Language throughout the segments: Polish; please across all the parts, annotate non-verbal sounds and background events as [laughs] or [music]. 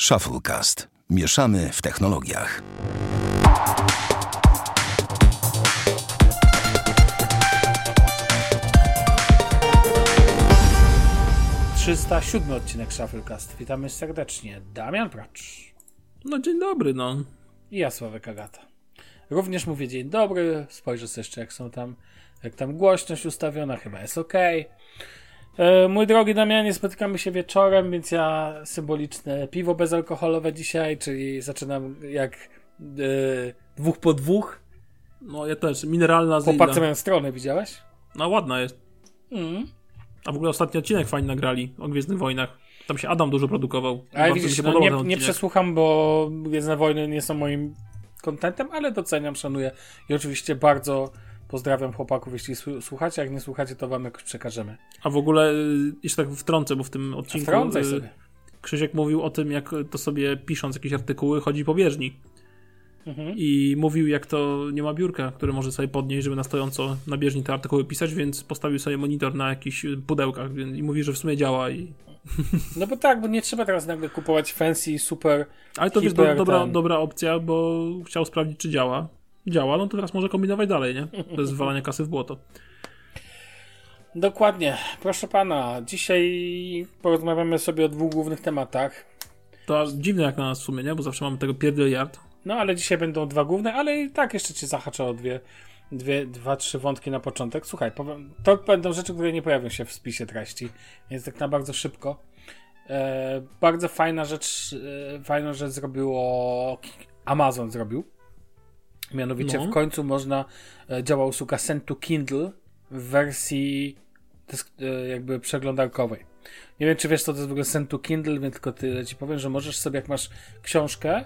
Shufflecast. Mieszamy w technologiach. Trzysta siódmy odcinek Shufflecast. Witamy serdecznie. Damian Pracz No dzień dobry, no. i ja Sławek Agata. Również mówię dzień dobry. Spojrzę sobie jeszcze jak są tam, jak tam głośność ustawiona. Chyba jest ok. E, mój drogi Damianie, spotykamy się wieczorem, więc ja symboliczne piwo bezalkoholowe dzisiaj, czyli zaczynam jak e, dwóch po dwóch. No ja też, mineralna z Chłopacy mają stronę, widziałeś? No ładna jest. Mm. A w ogóle ostatni odcinek fajnie nagrali o Gwiezdnych Wojnach. Tam się Adam dużo produkował. Ale widzisz, no, nie, nie przesłucham, bo Gwiezdne Wojny nie są moim kontentem, ale doceniam, szanuję i oczywiście bardzo pozdrawiam chłopaków, jeśli słu- słuchacie, jak nie słuchacie, to wam jakoś przekażemy. A w ogóle, y, jeszcze tak wtrącę, bo w tym odcinku Wtrącaj y, sobie. Krzysiek mówił o tym, jak to sobie pisząc jakieś artykuły chodzi po bieżni. Mhm. I mówił, jak to nie ma biurka, które może sobie podnieść, żeby na stojąco na bieżni te artykuły pisać, więc postawił sobie monitor na jakichś pudełkach i mówi, że w sumie działa. I... No bo tak, bo nie trzeba teraz nagle kupować fancy, super. Ale to jest do, dobra, ten. dobra opcja, bo chciał sprawdzić, czy działa. Działa, no to teraz może kombinować dalej, nie? Bez zwalania kasy w błoto. Dokładnie. Proszę pana, dzisiaj porozmawiamy sobie o dwóch głównych tematach. To aż dziwne jak na nas w sumie, nie? Bo zawsze mamy tego pierdyliard. No ale dzisiaj będą dwa główne, ale i tak jeszcze cię zahaczę o dwie, dwie, dwa, trzy wątki na początek. Słuchaj, powiem, to będą rzeczy, które nie pojawią się w spisie treści, więc tak na bardzo szybko. E, bardzo fajna rzecz, e, fajną rzecz zrobiło Amazon zrobił. Mianowicie No. w końcu można, e, działa usługa Send to Kindle w wersji e, jakby przeglądarkowej. Nie wiem, czy wiesz, co to jest w ogóle Send to Kindle, więc tylko tyle ci powiem, że możesz sobie, jak masz książkę,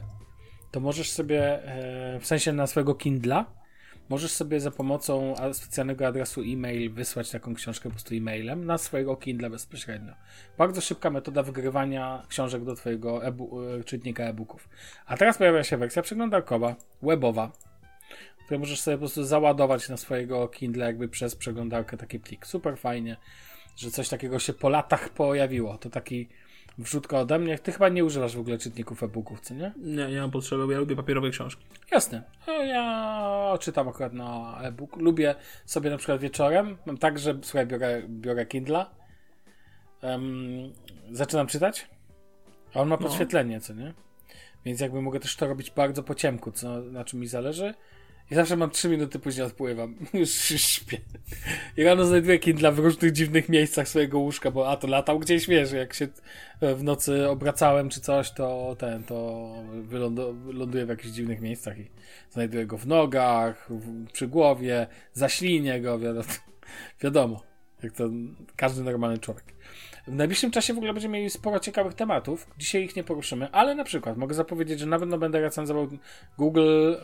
to możesz sobie, e, w sensie na swojego Kindla, możesz sobie za pomocą specjalnego adresu e-mail wysłać taką książkę po prostu e-mailem na swojego Kindla bezpośrednio. Bardzo szybka metoda wygrywania książek do twojego e, czytnika e-booków. A teraz pojawia się wersja przeglądarkowa, webowa, którą możesz sobie po prostu załadować na swojego Kindle jakby przez przeglądarkę taki plik. Super fajnie, że coś takiego się po latach pojawiło. To taki wrzutka ode mnie. Ty chyba nie używasz w ogóle czytników e-booków, co nie? Nie, nie mam potrzeby, bo ja lubię papierowe książki. Jasne. No, Ja czytam akurat na e-book. Lubię sobie na przykład wieczorem. Mam tak, że słuchaj, biorę, biorę Kindla. em, zaczynam czytać. A on ma No. podświetlenie, co nie? Więc jakby mogę też to robić bardzo po ciemku, co, na czym mi zależy. I zawsze mam 3 minuty później odpływam. [laughs] Już, śpię. I rano znajduję Kindla w różnych dziwnych miejscach swojego łóżka, bo a to latał gdzieś, wiesz, jak się e, w nocy obracałem czy coś, to ten, to wylądu- ląduję w jakichś dziwnych miejscach i znajduję go w nogach, w, przy głowie, zaślinię go, wiadomo, [laughs] wiadomo, jak to każdy normalny człowiek. W najbliższym czasie w ogóle będziemy mieli sporo ciekawych tematów. Dzisiaj ich nie poruszymy, ale na przykład mogę zapowiedzieć, że na pewno będę recenzował Google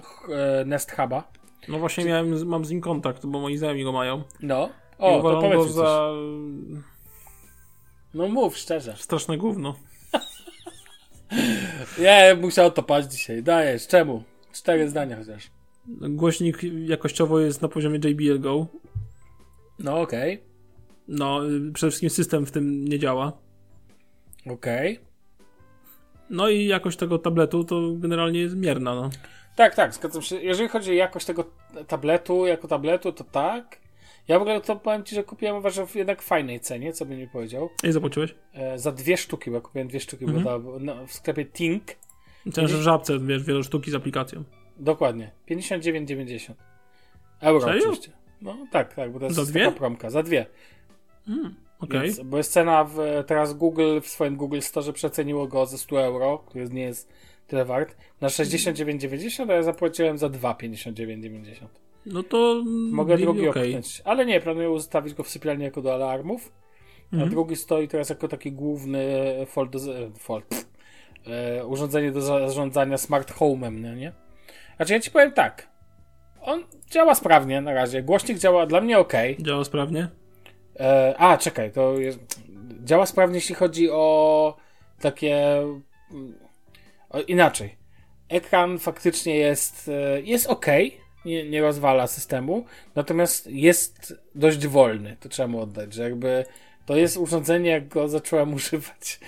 e, Nest Huba. No właśnie miałem, z- mam z nim kontakt, bo moi znajomi go mają. No. I O, to uważam powiedz go za No mów szczerze. straszne gówno. [laughs] Ja musiał to paść dzisiaj. Dajesz, czemu? Cztery zdania chociaż. Głośnik jakościowo jest na poziomie JBL Go. No okej. No, y, przede wszystkim system w tym nie działa. Okej. No i jakość tego tabletu to generalnie jest mierna, no. Tak, tak, zgadzam się. Jeżeli chodzi o jakość tego tabletu, jako tabletu, to tak. Ja w ogóle to powiem ci, że kupiłem uważam w jednak fajnej cenie, co bym nie powiedział. I zapłaciłeś? E, za dwie sztuki, bo kupiłem dwie sztuki, bo da, no, w sklepie Tink. Myślałem, że w żabce, wiesz, wiele sztuki z aplikacją. Dokładnie. 59,90. Euro Serio? oczywiście. No tak, tak, bo to jest Za dwie? promka. Za dwie. Okej. Więc, bo jest cena w, teraz Google w swoim Google Store przeceniło go ze 100 euro, który nie jest tyle wart, na 69,90, a ja zapłaciłem za 2,59,90. No to Mogę byli drugi opchnąć. Ale nie, planuję ustawić go w sypialni jako do alarmów. A drugi stoi teraz jako taki główny fold, fold, pff, e, urządzenie do zarządzania smart home'em, no nie? Znaczy ja ci powiem tak. On działa sprawnie na razie. Głośnik działa dla mnie ok. Działa sprawnie? E, a, czekaj, to jest, działa sprawnie, jeśli chodzi o takie. mm, O, inaczej. Ekran faktycznie jest, e, jest ok, nie, nie rozwala systemu, natomiast jest dość wolny. To trzeba mu oddać, że jakby to jest urządzenie, jak go zacząłem [laughs] używać,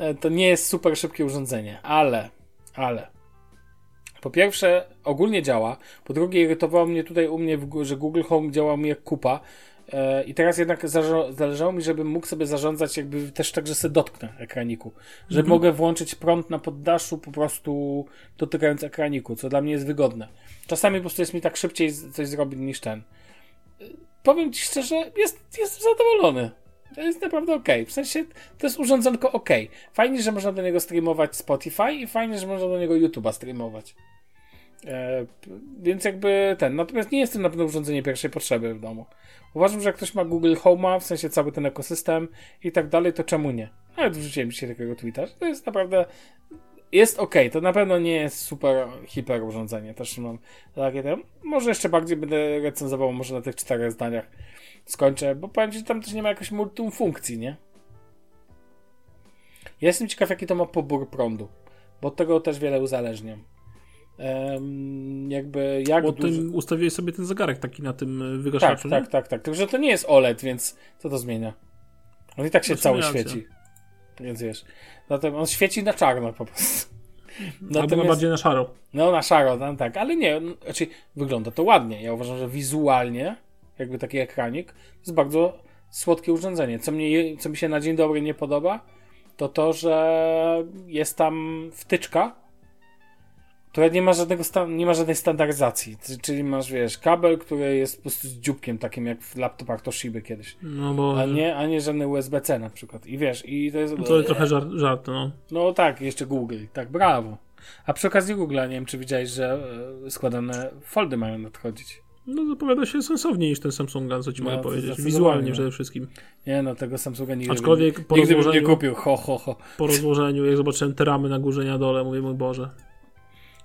e, to nie jest super szybkie urządzenie, ale, ale. Po pierwsze, ogólnie działa. Po drugie, irytowało mnie tutaj u mnie, że Google Home działa mi jak kupa. E, I teraz jednak zależało mi, żebym mógł sobie zarządzać jakby też tak, że sobie dotknę ekraniku. Że mhm. mogę włączyć prąd na poddaszu po prostu dotykając ekraniku, co dla mnie jest wygodne. Czasami po prostu jest mi tak szybciej coś zrobić niż ten. E, powiem Ci szczerze, jest, jestem zadowolony. To jest naprawdę ok. W sensie to jest urządzonko ok. Fajnie, że można do niego streamować Spotify i fajnie, że można do niego YouTube'a streamować. E, więc jakby ten. Natomiast nie jest to na pewno urządzenie pierwszej potrzeby w domu. Uważam, że jak ktoś ma Google Home, w sensie cały ten ekosystem i tak dalej, to czemu nie? Nawet wrzuciłem dzisiaj takiego tweeta, to jest naprawdę jest ok, to na pewno nie jest super hiper urządzenie, też mam takie tam. Może jeszcze bardziej będę recenzował, może na tych czterech zdaniach skończę, bo powiem Ci, że tam też nie ma jakiejś multum funkcji, nie? Ja jestem ciekaw, jaki to ma pobór prądu, bo od tego też wiele uzależniam. Jakby jak Bo ty ustawiłeś sobie ten zegarek taki na tym e, wygaszaczu, Tak, tak, tak, tak. Tylko, że to nie jest OLED, więc co to zmienia? On i tak się no, cały świeci. Więc wiesz. Zatem on świeci na czarno po prostu. Natomiast, Albo bardziej na szaro. No, na szaro, tam, tak, ale nie, no, znaczy wygląda to ładnie. Ja uważam, że wizualnie, jakby taki ekranik, jest bardzo słodkie urządzenie. Co, mnie, co mi się na dzień dobry nie podoba, to to, że jest tam wtyczka, która nie ma, żadnego nie ma żadnej standaryzacji. Czyli masz, wiesz, kabel, który jest po prostu z dzióbkiem, takim jak w laptopach Toshiba kiedyś. No bo... A nie, a nie żadne USB-C na przykład. I wiesz, i to jest... No to jest trochę żart, żart, no. No tak, jeszcze Google. Tak, brawo. A przy okazji Google, nie wiem, czy widziałeś, że e, składane foldy mają nadchodzić. No zapowiada się sensowniej niż ten Samsunga, co ci no, mogę powiedzieć. Wizualnie no. przede wszystkim. Nie no, tego Samsunga nigdy, Aczkolwiek po nigdy bym nie kupił, ho, ho, ho. Po rozłożeniu, jak zobaczyłem te ramy na górze i na dole, mówię, mój Boże.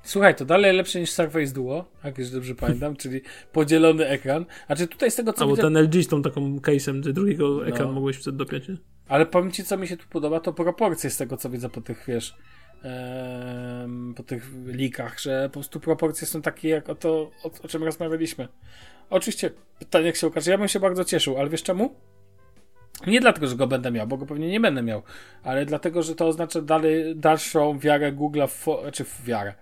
Słuchaj, to dalej lepsze niż Surface Duo, jak już dobrze [laughs] pamiętam, czyli podzielony ekran. A czy tutaj z tego co Albo widzę... ten LG z tą taką case'em, ty drugiego no. ekran mogłeś wtedy dopiąć? Ale powiem ci, co mi się tu podoba, to proporcje z tego, co widzę po tych, wiesz, em, po tych likach, że po prostu proporcje są takie, jak o to, o, o czym rozmawialiśmy. Oczywiście, pytanie jak się okaże, ja bym się bardzo cieszył, ale wiesz czemu? Nie dlatego, że go będę miał, bo go pewnie nie będę miał, ale dlatego, że to oznacza dalej, dalszą wiarę Google'a, w, znaczy w wiarę,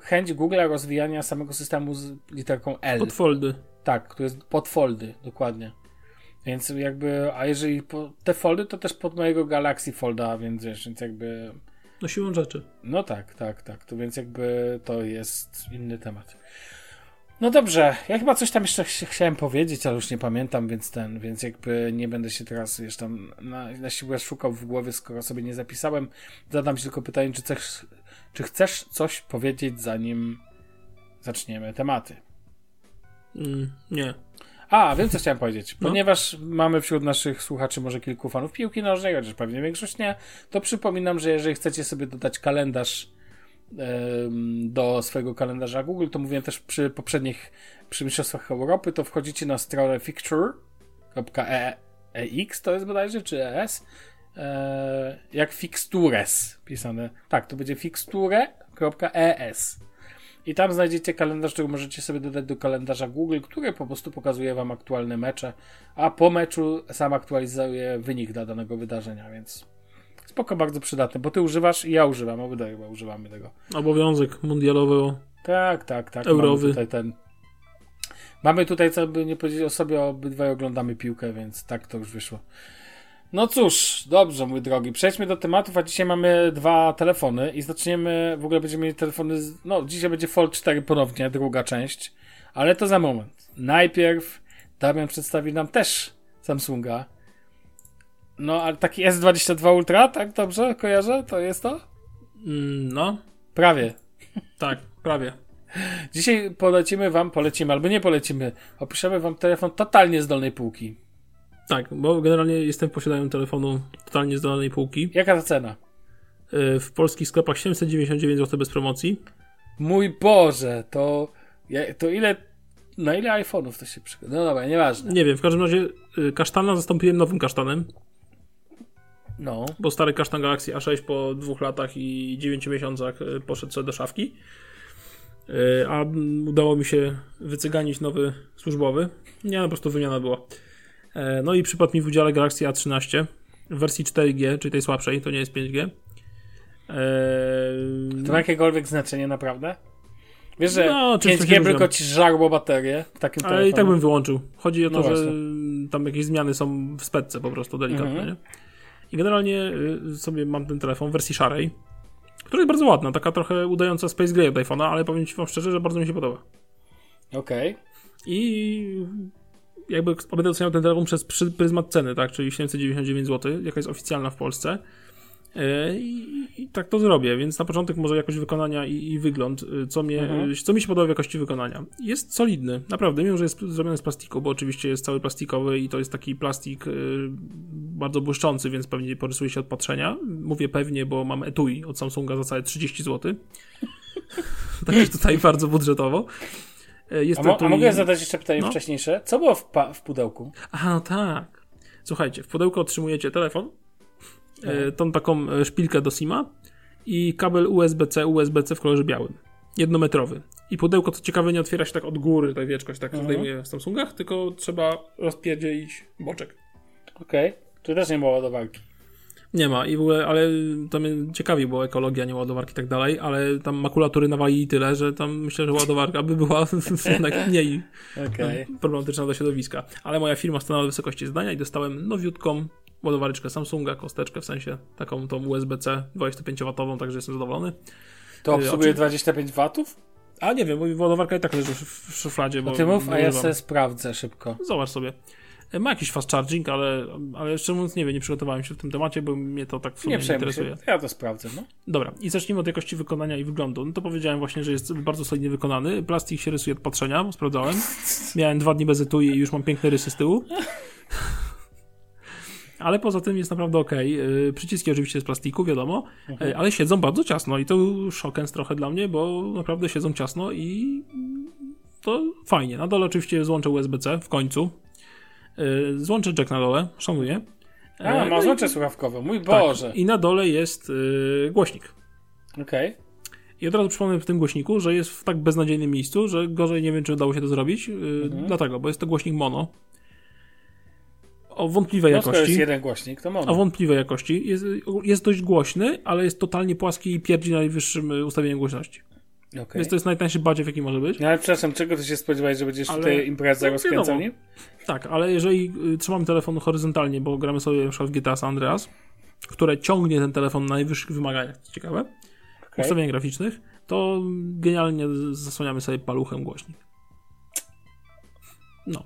chęć Google'a rozwijania samego systemu z literką L. Podfoldy. Tak, to jest podfoldy, dokładnie. Więc jakby, a jeżeli po, te foldy, to też pod mojego Galaxy Folda, więc wiesz, więc jakby... No siłą rzeczy. No tak, tak, tak. To więc jakby to jest inny temat. No dobrze, ja chyba coś tam jeszcze ch chciałem powiedzieć, ale już nie pamiętam, więc ten, więc jakby nie będę się teraz jeszcze tam na, na siłę szukał w głowie, skoro sobie nie zapisałem. Zadam ci tylko pytanie, czy chcesz, czy chcesz coś powiedzieć, zanim zaczniemy tematy? Mm, nie. A, wiem co chciałem powiedzieć. No. Ponieważ mamy wśród naszych słuchaczy może kilku fanów piłki nożnej, chociaż pewnie większość nie, to przypominam, że jeżeli chcecie sobie dodać kalendarz do swojego kalendarza Google, to mówiłem też przy poprzednich przy Mistrzostwach Europy, to wchodzicie na stronę fixture.ex, to jest bodajże, czy es, e, jak fixtures pisane. Tak, to będzie fixture.es. I tam znajdziecie kalendarz, który możecie sobie dodać do kalendarza Google, który po prostu pokazuje Wam aktualne mecze, a po meczu sam aktualizuje wynik dla danego wydarzenia, więc spoko, bardzo przydatne, bo Ty używasz i ja używam, obydwaj chyba używamy tego. Obowiązek mundialowy. Tak, tak, tak. Eurowy. Mamy tutaj ten... Mamy tutaj, co by nie powiedzieć o sobie, obydwaj oglądamy piłkę, więc tak to już wyszło. No cóż, dobrze, mój drogi. Przejdźmy do tematów, a dzisiaj mamy dwa telefony i zaczniemy, w ogóle będziemy mieli telefony, z, no dzisiaj będzie Fold 4 ponownie, druga część, ale to za moment. Najpierw Damian przedstawi nam też Samsunga. No, ale taki S22 Ultra, tak dobrze kojarzę? To jest to? Mm, no. Prawie. Tak, prawie. Dzisiaj polecimy wam, polecimy albo nie polecimy, opiszemy wam telefon totalnie z dolnej półki. Tak, bo generalnie jestem w posiadaniu telefonu totalnie z dolnej półki. Jaka ta cena? Y, w polskich sklepach 799 zł bez promocji. Mój Boże, to, to ile, na ile iPhone'ów to się przygoda? No dobra, nieważne. Nie wiem, w każdym razie y, kasztana zastąpiłem nowym kasztanem. No. Bo stary kasztan Galaxy A6 po dwóch latach i 9 miesiącach y, poszedł sobie do szafki. A udało mi się wycyganić nowy służbowy. Nie, po prostu wymiana była. E, no i przypadł mi w udziale Galaxy A13. w wersji 4G, czyli tej słabszej, to nie jest 5G. Eee... To ma jakiekolwiek znaczenie naprawdę? Wiesz, że No, czymś 5G takim tylko ci żarło baterię w takim Ale telefonie. i tak bym wyłączył. Chodzi o to, No że tam jakieś zmiany są w specce po prostu delikatne, Mhm. nie? I generalnie y, sobie mam ten telefon w wersji szarej, która jest bardzo ładna, taka trochę udająca Space Gray od iPhone'a, ale powiem ci wam szczerze, że bardzo mi się podoba. Okej. I jakby będę oceniał ten telefon przez pryzmat ceny, tak, czyli 799 zł, jaka jest oficjalna w Polsce. E, I, I tak to zrobię, więc na początek może jakość wykonania i, i wygląd, y, co, mnie, Mhm. y, co mi się podoba w jakości wykonania. Jest solidny, naprawdę, mimo że jest zrobiony z plastiku, bo oczywiście jest cały plastikowy i to jest taki plastik y, bardzo błyszczący, więc pewnie porysuje się od patrzenia. Mówię pewnie, bo mam etui od Samsunga za całe 30 zł. Także tutaj bardzo budżetowo. E, Jest A, mo- a etui- mogę zadać jeszcze pytanie No. wcześniejsze? Co było w, w pudełku? Aha, no tak. Słuchajcie, w pudełku otrzymujecie telefon, No. tą taką e, szpilkę do SIMa i kabel USB-C, USB-C w kolorze białym. Jednometrowy. I pudełko, co ciekawe, nie otwiera się tak od góry, ta wieczkość tak Mhm. zdejmuje w Samsungach, tylko trzeba rozpierdzielić boczek. Okej. Czy też nie było ładowarki? Nie ma, i w ogóle, ale to mnie ciekawi, bo ekologia, nie ładowarki i tak dalej, ale tam makulatury nawalili tyle, że tam myślę, że ładowarka by była [laughs] jednak mniej Okej. [laughs] problematyczna dla środowiska. Ale moja firma stanęła na wysokości zdania i dostałem nowiutką ładowareczkę Samsunga, kosteczkę w sensie taką tą USB-C 25W, także jestem zadowolony. To Y, obsługuje oczy- 25 watów? A nie wiem, bo ładowarka i tak leży w, szufladzie, bo No ty mów, a ja sobie sprawdzę szybko. Zobacz sobie. E, Ma jakiś fast charging, ale, ale szczerze mówiąc nie wiem, nie przygotowałem się w tym temacie, bo mnie to tak w sumie Nie nie, interesuje. się. Ja to sprawdzę, no. Dobra, i zacznijmy od jakości wykonania i wyglądu. No to powiedziałem właśnie, że jest bardzo solidnie wykonany. Plastik się rysuje od patrzenia, bo sprawdzałem. Miałem dwa dni bez etui i już mam piękne rysy z tyłu. Ale poza tym jest naprawdę ok. Przyciski oczywiście z plastiku, wiadomo, Mhm. y, ale siedzą bardzo ciasno i to szokens trochę dla mnie, bo naprawdę siedzą ciasno i to fajnie. Na dole oczywiście złącze USB-C w końcu. Y, Złącze jack na dole, szanuję. A, E, no ma i- złącze słuchawkowe. Mój tak, Boże. I na dole jest y, głośnik. Okej. I od razu przypomnę w tym głośniku, że jest w tak beznadziejnym miejscu, że gorzej nie wiem, czy udało się to zrobić. Mhm. Dlatego, bo jest to głośnik mono. O wątpliwej No skoro jakości. jest jeden głośnik, to O mono. wątpliwej jakości. Jest, jest dość głośny, ale jest totalnie płaski i pierdzi na najwyższym y, ustawieniu głośności. Okej. Więc to jest najtańszy badziew, jaki może być. No ale przepraszam, czego ty się spodziewałeś, że będziesz Ale- w tej imprezie no, rozkręcał wiadomo. nim? Tak, ale jeżeli y, trzymamy telefon horyzontalnie, bo gramy sobie na przykład w GTA San Andreas, które ciągnie ten telefon na najwyższych wymaganiach, co ciekawe, Okej. ustawień graficznych, to genialnie zasłaniamy sobie paluchem głośnik. No.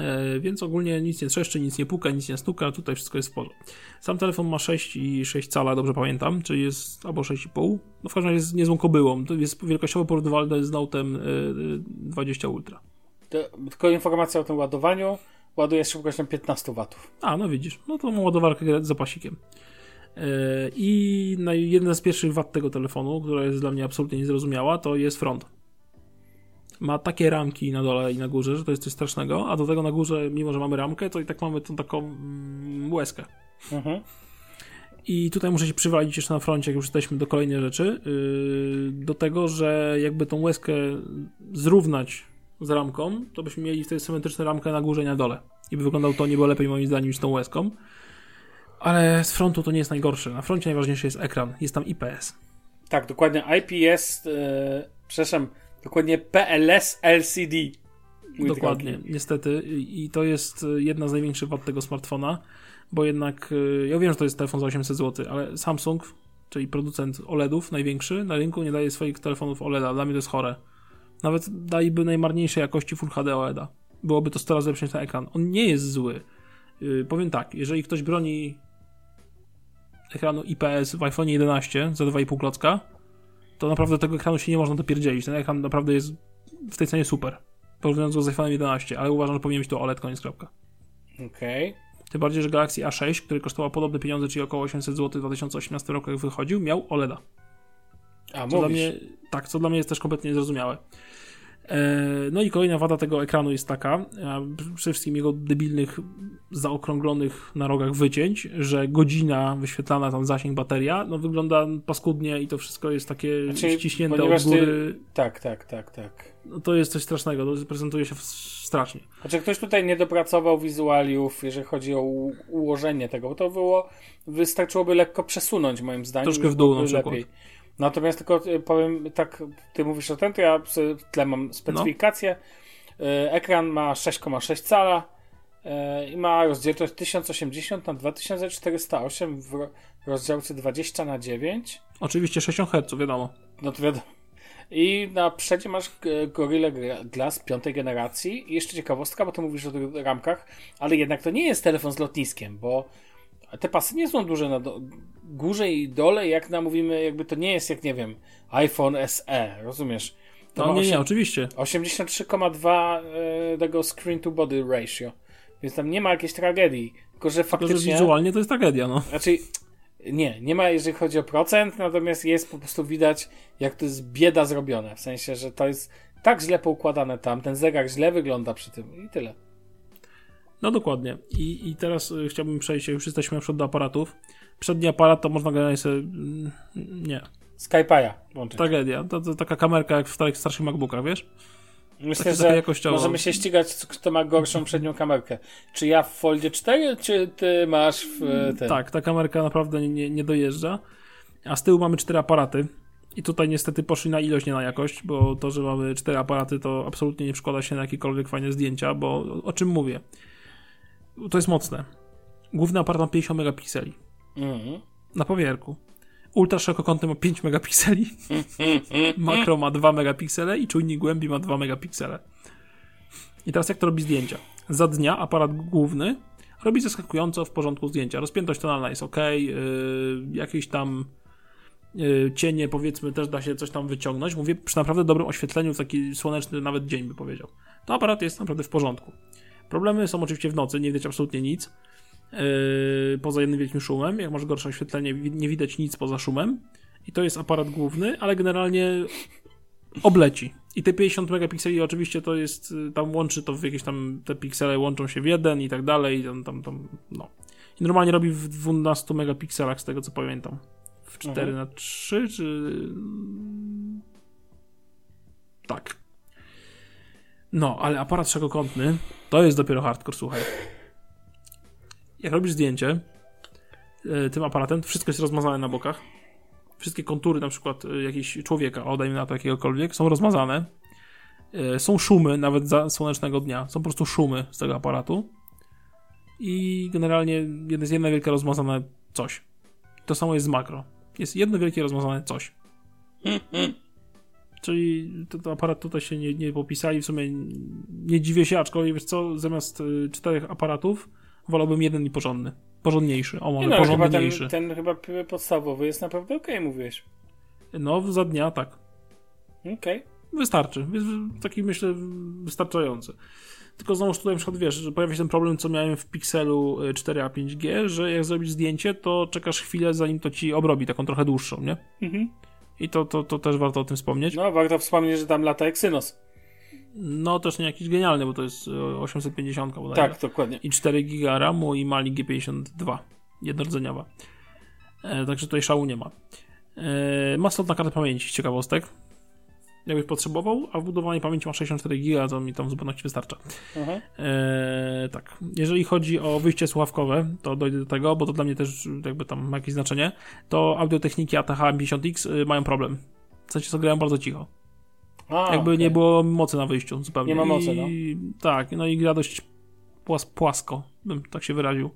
E, więc ogólnie nic nie trzeszczy, nic nie puka, nic nie stuka, tutaj wszystko jest w porządku. Sam telefon ma 6 i 6 cala, dobrze pamiętam, czyli jest albo 6,5. No w każdym razie jest niezłą kobyłą. To jest wielkościowo porównywalne z Note'em e, e, 20 Ultra. To, tylko informacja o tym ładowaniu. Ładuje z szybkością 15 watów. A, no widzisz, no to mam ładowarkę z zapasikiem. E, I na jedna z pierwszych wad tego telefonu, która jest dla mnie absolutnie niezrozumiała, to jest front. Ma takie ramki na dole i na górze, że to jest coś strasznego, a do tego na górze, mimo że mamy ramkę, to i tak mamy tą taką mm, łezkę. Mhm. I tutaj muszę się przywalić jeszcze na froncie, jak już jesteśmy do kolejnej rzeczy, yy, do tego, że jakby tą łezkę zrównać z ramką, to byśmy mieli wtedy symetryczną ramkę na górze i na dole. I by wyglądał to niebo lepiej moim zdaniem niż tą łezką. Ale z frontu to nie jest najgorsze. Na froncie najważniejszy jest ekran. Jest tam IPS. Tak, dokładnie IPS, e, przepraszam, dokładnie PLS LCD. Mój Dokładnie, niestety. I to jest y, jedna z największych wad tego smartfona, bo jednak, y, ja wiem, że to jest telefon za 800 zł, ale Samsung, czyli producent OLEDów największy na rynku, nie daje swoich telefonów OLEDa. Dla mnie to jest chore. Nawet daliby najmarniejszej jakości Full HD OLEDa. Byłoby to 100 razy lepszy niż ten ekran. On nie jest zły. Yy, powiem tak, jeżeli ktoś broni ekranu IPS w iPhone 11 za 2,5 klocka, to naprawdę tego ekranu się nie można dopierdzielić. Ten ekran naprawdę jest w tej cenie super porównując go z iPhone 11, ale uważam, że powinien być to OLED, koniec kropka. Okej. Tym bardziej, że Galaxy A6, który kosztował podobne pieniądze, czyli około 800 zł w 2018 roku, jak wychodził, miał OLEDa. A Co dla mówisz. mnie, tak, co dla mnie jest też kompletnie niezrozumiałe. No i kolejna wada tego ekranu jest taka, przede wszystkim jego debilnych, zaokrąglonych na rogach wycięć, że godzina wyświetlana, tam zasięg bateria, no wygląda paskudnie i to wszystko jest takie znaczy, ściśnięte od góry. Ty... Tak, tak, tak, tak. No to jest coś strasznego, to prezentuje się strasznie. Znaczy ktoś tutaj nie dopracował wizualiów, jeżeli chodzi o ułożenie tego, bo to było, wystarczyłoby lekko przesunąć moim zdaniem. Troszkę w dół na przykład. Lepiej. Natomiast tylko y, powiem tak, ty mówisz o tym, to ja w tle mam specyfikację. No. Ekran ma 6,6 cala y, i ma rozdzielczość 1080 na 2408 w rozdziałce 20 na 9. Oczywiście 60 Hz, wiadomo. No to wiadomo. I na przodzie masz Gorilla Glass piątej generacji. I jeszcze ciekawostka, bo ty mówisz o tych ramkach, ale jednak to nie jest telefon z lotniskiem, bo te pasy nie są duże na do, górze i dole, jak namówimy, jakby to nie jest jak, nie wiem, iPhone SE, rozumiesz? To no nie, 8, nie, oczywiście. 83,2 e, tego screen to body ratio. Więc tam nie ma jakiejś tragedii. Tylko, że faktycznie... Tylko, że wizualnie to jest tragedia, no. Znaczy, nie, nie ma jeżeli chodzi o procent, natomiast jest po prostu widać, jak to jest bieda zrobione. W sensie, że to jest tak źle poukładane tam, ten zegar źle wygląda przy tym i tyle. No dokładnie. I, i teraz y, chciałbym przejść, już jesteśmy na przykład do aparatów. Przedni aparat to można generalnie sobie... Mm, nie. Skype'a włączyć. Tragedia. To, to taka kamerka jak w starych, starszych MacBookach, wiesz? Myślę, że możemy się ścigać, kto ma gorszą przednią kamerkę. Czy ja w Foldzie 4, czy ty masz w mm, tym? Tak, ta kamerka naprawdę nie, nie dojeżdża. A z tyłu mamy cztery aparaty. I tutaj niestety poszli na ilość, nie na jakość, bo to, że mamy cztery aparaty, to absolutnie nie przekłada się na jakiekolwiek fajne zdjęcia, bo o czym mówię? To jest mocne. Główny aparat ma 50 megapikseli. Mhm. Na powierku. Ultra szerokokątny ma 5 megapikseli. [laughs] Makro ma 2 megapiksele i czujnik głębi ma 2 megapiksele. I teraz jak to robi zdjęcia? Za dnia aparat główny robi zaskakująco w porządku zdjęcia. Rozpiętość tonalna jest ok, yy, jakieś tam yy, cienie powiedzmy też da się coś tam wyciągnąć. Mówię przy naprawdę dobrym oświetleniu w taki słoneczny nawet dzień by powiedział. To aparat jest naprawdę w porządku. Problemy są oczywiście w nocy, nie widać absolutnie nic. Yy, poza jednym wielkim szumem. Jak masz gorsze oświetlenie, nie widać nic poza szumem. I to jest aparat główny, ale generalnie obleci. I te 50 megapikseli oczywiście to jest, yy, tam łączy to w jakieś tam, te piksele łączą się w jeden i tak dalej, tam, tam, tam no. I normalnie robi w 12 megapikselach z tego co pamiętam. W 4 mhm. na 3 czy... Tak. No, ale aparat szerokokątny to jest dopiero hardcore, słuchaj. Jak robisz zdjęcie e, tym aparatem, wszystko jest rozmazane na bokach. Wszystkie kontury na przykład e, jakiegoś człowieka, odajmy na to jakiegokolwiek, są rozmazane. E, są szumy, nawet za słonecznego dnia. Są po prostu szumy z tego aparatu. I generalnie jest jedna wielka rozmazane coś. To samo jest z makro. Jest jedno wielkie rozmazane coś. Czyli to, to aparat tutaj się nie, nie popisali, w sumie nie dziwię się, aczkolwiek wiesz co, zamiast y, czterech aparatów wolałbym jeden i porządny. Porządniejszy, o może no, porządniejszy. Chyba ten, ten, chyba podstawowy jest naprawdę okej, okay, mówiłeś. No, za dnia tak. Okej. Okay. Wystarczy. Jest taki myślę wystarczający. Tylko znowu tutaj na przykład wiesz, że pojawia się ten problem, co miałem w Pixelu 4a 5G, że jak zrobisz zdjęcie, to czekasz chwilę, zanim to ci obrobi, taką trochę dłuższą, nie? Mhm. I to, to, to też warto o tym wspomnieć. No, warto wspomnieć, że tam lata Exynos. No, też nie jakiś genialny, bo to jest 850 bodajże. Tak, dokładnie. I 4 giga RAMu i Mali G52 jednorodzeniowa. E, także tutaj szału nie ma. E, ma slot na kartę pamięci, ciekawostek jakbyś potrzebował, a wbudowanie pamięci ma 64 GB, to mi tam w zupełności wystarcza. Mhm. E, tak. Jeżeli chodzi o wyjście słuchawkowe, to dojdę do tego, bo to dla mnie też jakby tam ma jakieś znaczenie, to audiotechniki ATH 50X y, mają problem. W sensie, co grają bardzo cicho. A, jakby okay. nie było mocy na wyjściu zupełnie. Nie ma mocy, no. Tak, no i gra dość płas płasko, bym tak się wyraził.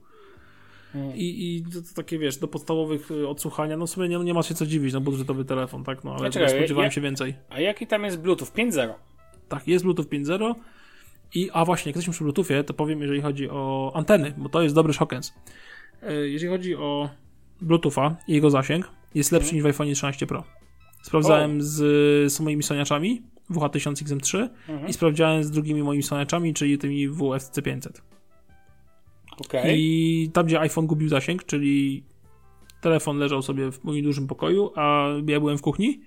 Hmm. I, I to, to, takie, wiesz, do podstawowych y, odsłuchania, no w sumie nie, nie ma się co dziwić, no budżetowy telefon, tak, no ale Czekaj, spodziewałem się więcej. A jaki tam jest Bluetooth 5.0? Tak, jest Bluetooth 5.0 i, a właśnie, jak jesteśmy przy Bluetoothie, to powiem, jeżeli chodzi o anteny, bo to jest dobry showcase. Jeżeli chodzi o Bluetootha i jego zasięg, jest lepszy hmm. niż w iPhone 13 Pro. Sprawdzałem z, z moimi soniaczami WH1000XM3 hmm. i sprawdzałem z drugimi moimi soniaczami, czyli tymi WFC 500. Okay. I tam, gdzie iPhone gubił zasięg, czyli telefon leżał sobie w moim dużym pokoju, a ja byłem w kuchni,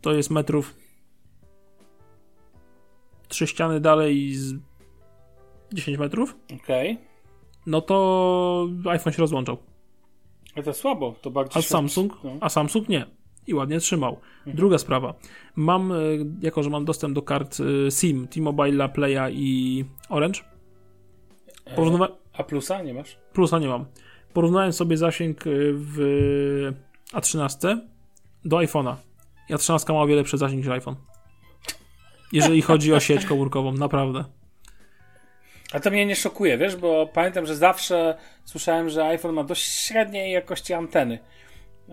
to jest metrów trzy ściany dalej z 10 metrów, Okej. Okay. no to iPhone się rozłączał. Ale to słabo, to bardziej... A Samsung, No. a Samsung nie. I ładnie trzymał. Mhm. Druga sprawa. Mam, e, jako że mam dostęp do kart e, SIM, T-Mobile, Playa i Orange, porównywa- A plusa nie masz? plusa nie mam. Porównałem sobie zasięg e, w A13 do iPhone'a. I A13 ma o wiele lepszy zasięg niż iPhone. Jeżeli chodzi o sieć komórkową, naprawdę. A to mnie nie szokuje, wiesz, bo pamiętam, że zawsze słyszałem, że iPhone ma dość średniej jakości anteny.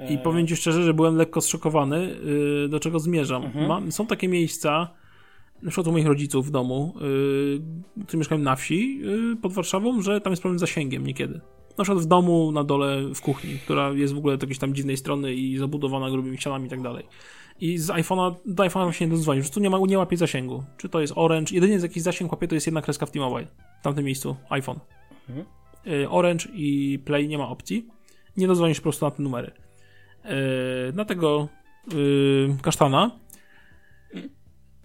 I powiem Ci szczerze, że byłem lekko zszokowany, yy, do czego zmierzam. Mhm. Mam, są takie miejsca, na przykład u moich rodziców w domu, yy, którzy mieszkają na wsi yy, pod Warszawą, że tam jest problem z zasięgiem niekiedy. Na przykład w domu, na dole, w kuchni, która jest w ogóle od jakiejś tam dziwnej strony i zabudowana grubymi ścianami i tak dalej. I z iPhone'a, do iPhone'a się nie dozwonisz, po prostu nie, ma, nie łapie zasięgu. Czy to jest Orange, jedynie z jakiś zasięg łapie to jest jedna kreska w T-Mobile. W tamtym miejscu iPhone. Mhm. Yy, Orange i Play nie ma opcji. Nie dozwonisz po prostu na te numery. Yy, na tego yy, kasztana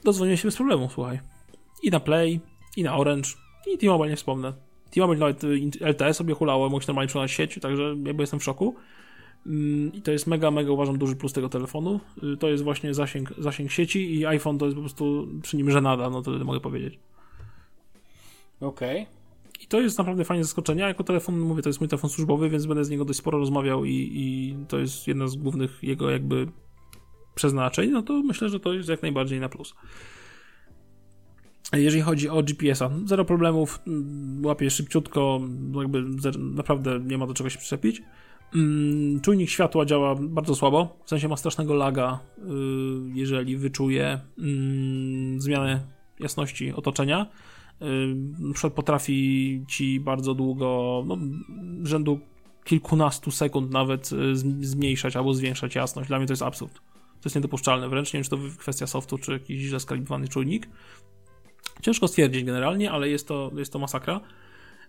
dozwoniłem się bez problemu, słuchaj. I na Play, i na Orange, i T-Mobile nie wspomnę. T-Mobile nawet y, LTE sobie hulało, się normalnie przełączać sieć, także jakby jestem w szoku. Ym, I to jest mega, mega uważam duży plus tego telefonu. Y, To jest właśnie zasięg, zasięg sieci i iPhone to jest po prostu przy nim żenada, no to mogę powiedzieć. Okej. I to jest naprawdę fajne zaskoczenie. Jako telefon, mówię, to jest mój telefon służbowy, więc będę z niego dość sporo rozmawiał i, i to jest jedna z głównych jego jakby przeznaczeń, no to myślę, że to jest jak najbardziej na plus. Jeżeli chodzi o GPS-a, zero problemów, mm, łapie szybciutko, jakby naprawdę nie ma do czego się przyczepić. Mm, Czujnik światła działa bardzo słabo, w sensie ma strasznego laga, y, jeżeli wyczuje mm, zmianę jasności otoczenia. Y, Na przykład potrafi ci bardzo długo, no, rzędu kilkunastu sekund nawet y, zmniejszać albo zwiększać jasność. Dla mnie to jest absurd. To jest niedopuszczalne wręcz. Nie wiem, czy to kwestia softu, czy jakiś źle skalibrowany czujnik. Ciężko stwierdzić generalnie, ale jest to, jest to masakra.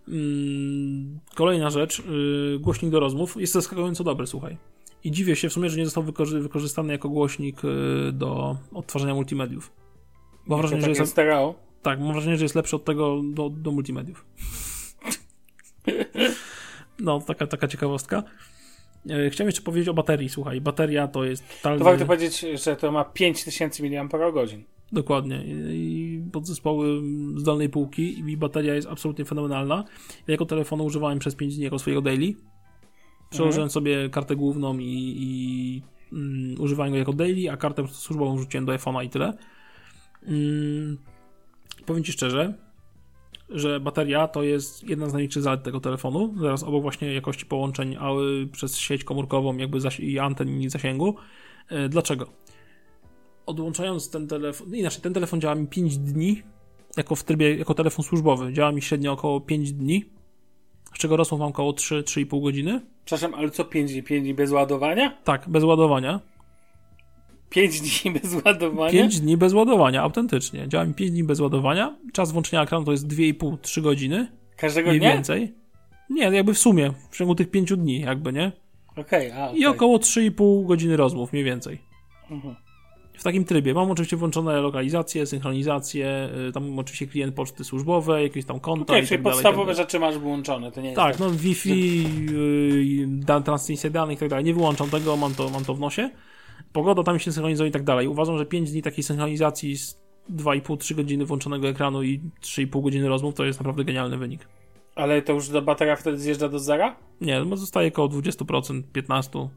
Mm, Kolejna rzecz, yy, głośnik do rozmów jest zaskakująco dobry, słuchaj. I dziwię się w sumie, że nie został wykorzy- wykorzystany jako głośnik yy, do odtwarzania multimediów. Mam wrażenie, że Takie jest, stereo. tak, mam wrażenie, że jest lepszy od tego do, do multimediów. [laughs] No, taka, taka ciekawostka. E, Chciałem jeszcze powiedzieć o baterii, słuchaj. Bateria to jest totalnie... To warto powiedzieć, że to ma 5000 mAh. Dokładnie. I podzespoły z dolnej półki i bateria jest absolutnie fenomenalna. Ja jako telefonu używałem przez 5 dni jako swojego daily. Przełożyłem Mhm. sobie kartę główną i, i mm, używałem go jako daily, a kartę służbową rzuciłem do iPhone'a i tyle. Mm, powiem Ci szczerze, że bateria to jest jedna z największych zalet tego telefonu. Zaraz obok właśnie jakości połączeń a, y, przez sieć komórkową jakby zasi- i anten i zasięgu. E, Dlaczego? Odłączając ten telefon, inaczej, ten telefon działa mi 5 dni jako w trybie, jako telefon służbowy. Działa mi średnio około 5 dni, z czego rosną mam około 3-3,5 godziny. Przepraszam, ale co 5 dni? 5 dni bez ładowania? Tak, bez ładowania. 5 dni [laughs] bez ładowania? 5 dni bez ładowania, autentycznie. Działa mi 5 dni bez ładowania. Czas włączenia ekranu to jest 2,5-3 godziny. Każdego Mniej dnia? więcej. Nie, jakby w sumie, w ciągu tych 5 dni, jakby, nie? Okej, a I okej. około 3,5 godziny rozmów, mniej więcej. Mhm. W takim trybie. Mam oczywiście włączone lokalizację, synchronizację, y, tam oczywiście klient poczty służbowej, jakieś tam konta Okej, i czyli tak dalej. podstawowe i tak rzeczy masz włączone, to nie jest Tak, no Wi-Fi, yy, dan, transmisja danych i tak dalej. Nie wyłączam tego, mam to, mam to w nosie. Pogoda tam się synchronizuje i tak dalej. Uważam, że 5 dni takiej synchronizacji z 2,5-3 godziny włączonego ekranu i 3,5 godziny rozmów to jest naprawdę genialny wynik. Ale to już do bateria wtedy zjeżdża do zera? Nie, no zostaje około 20%, 15%.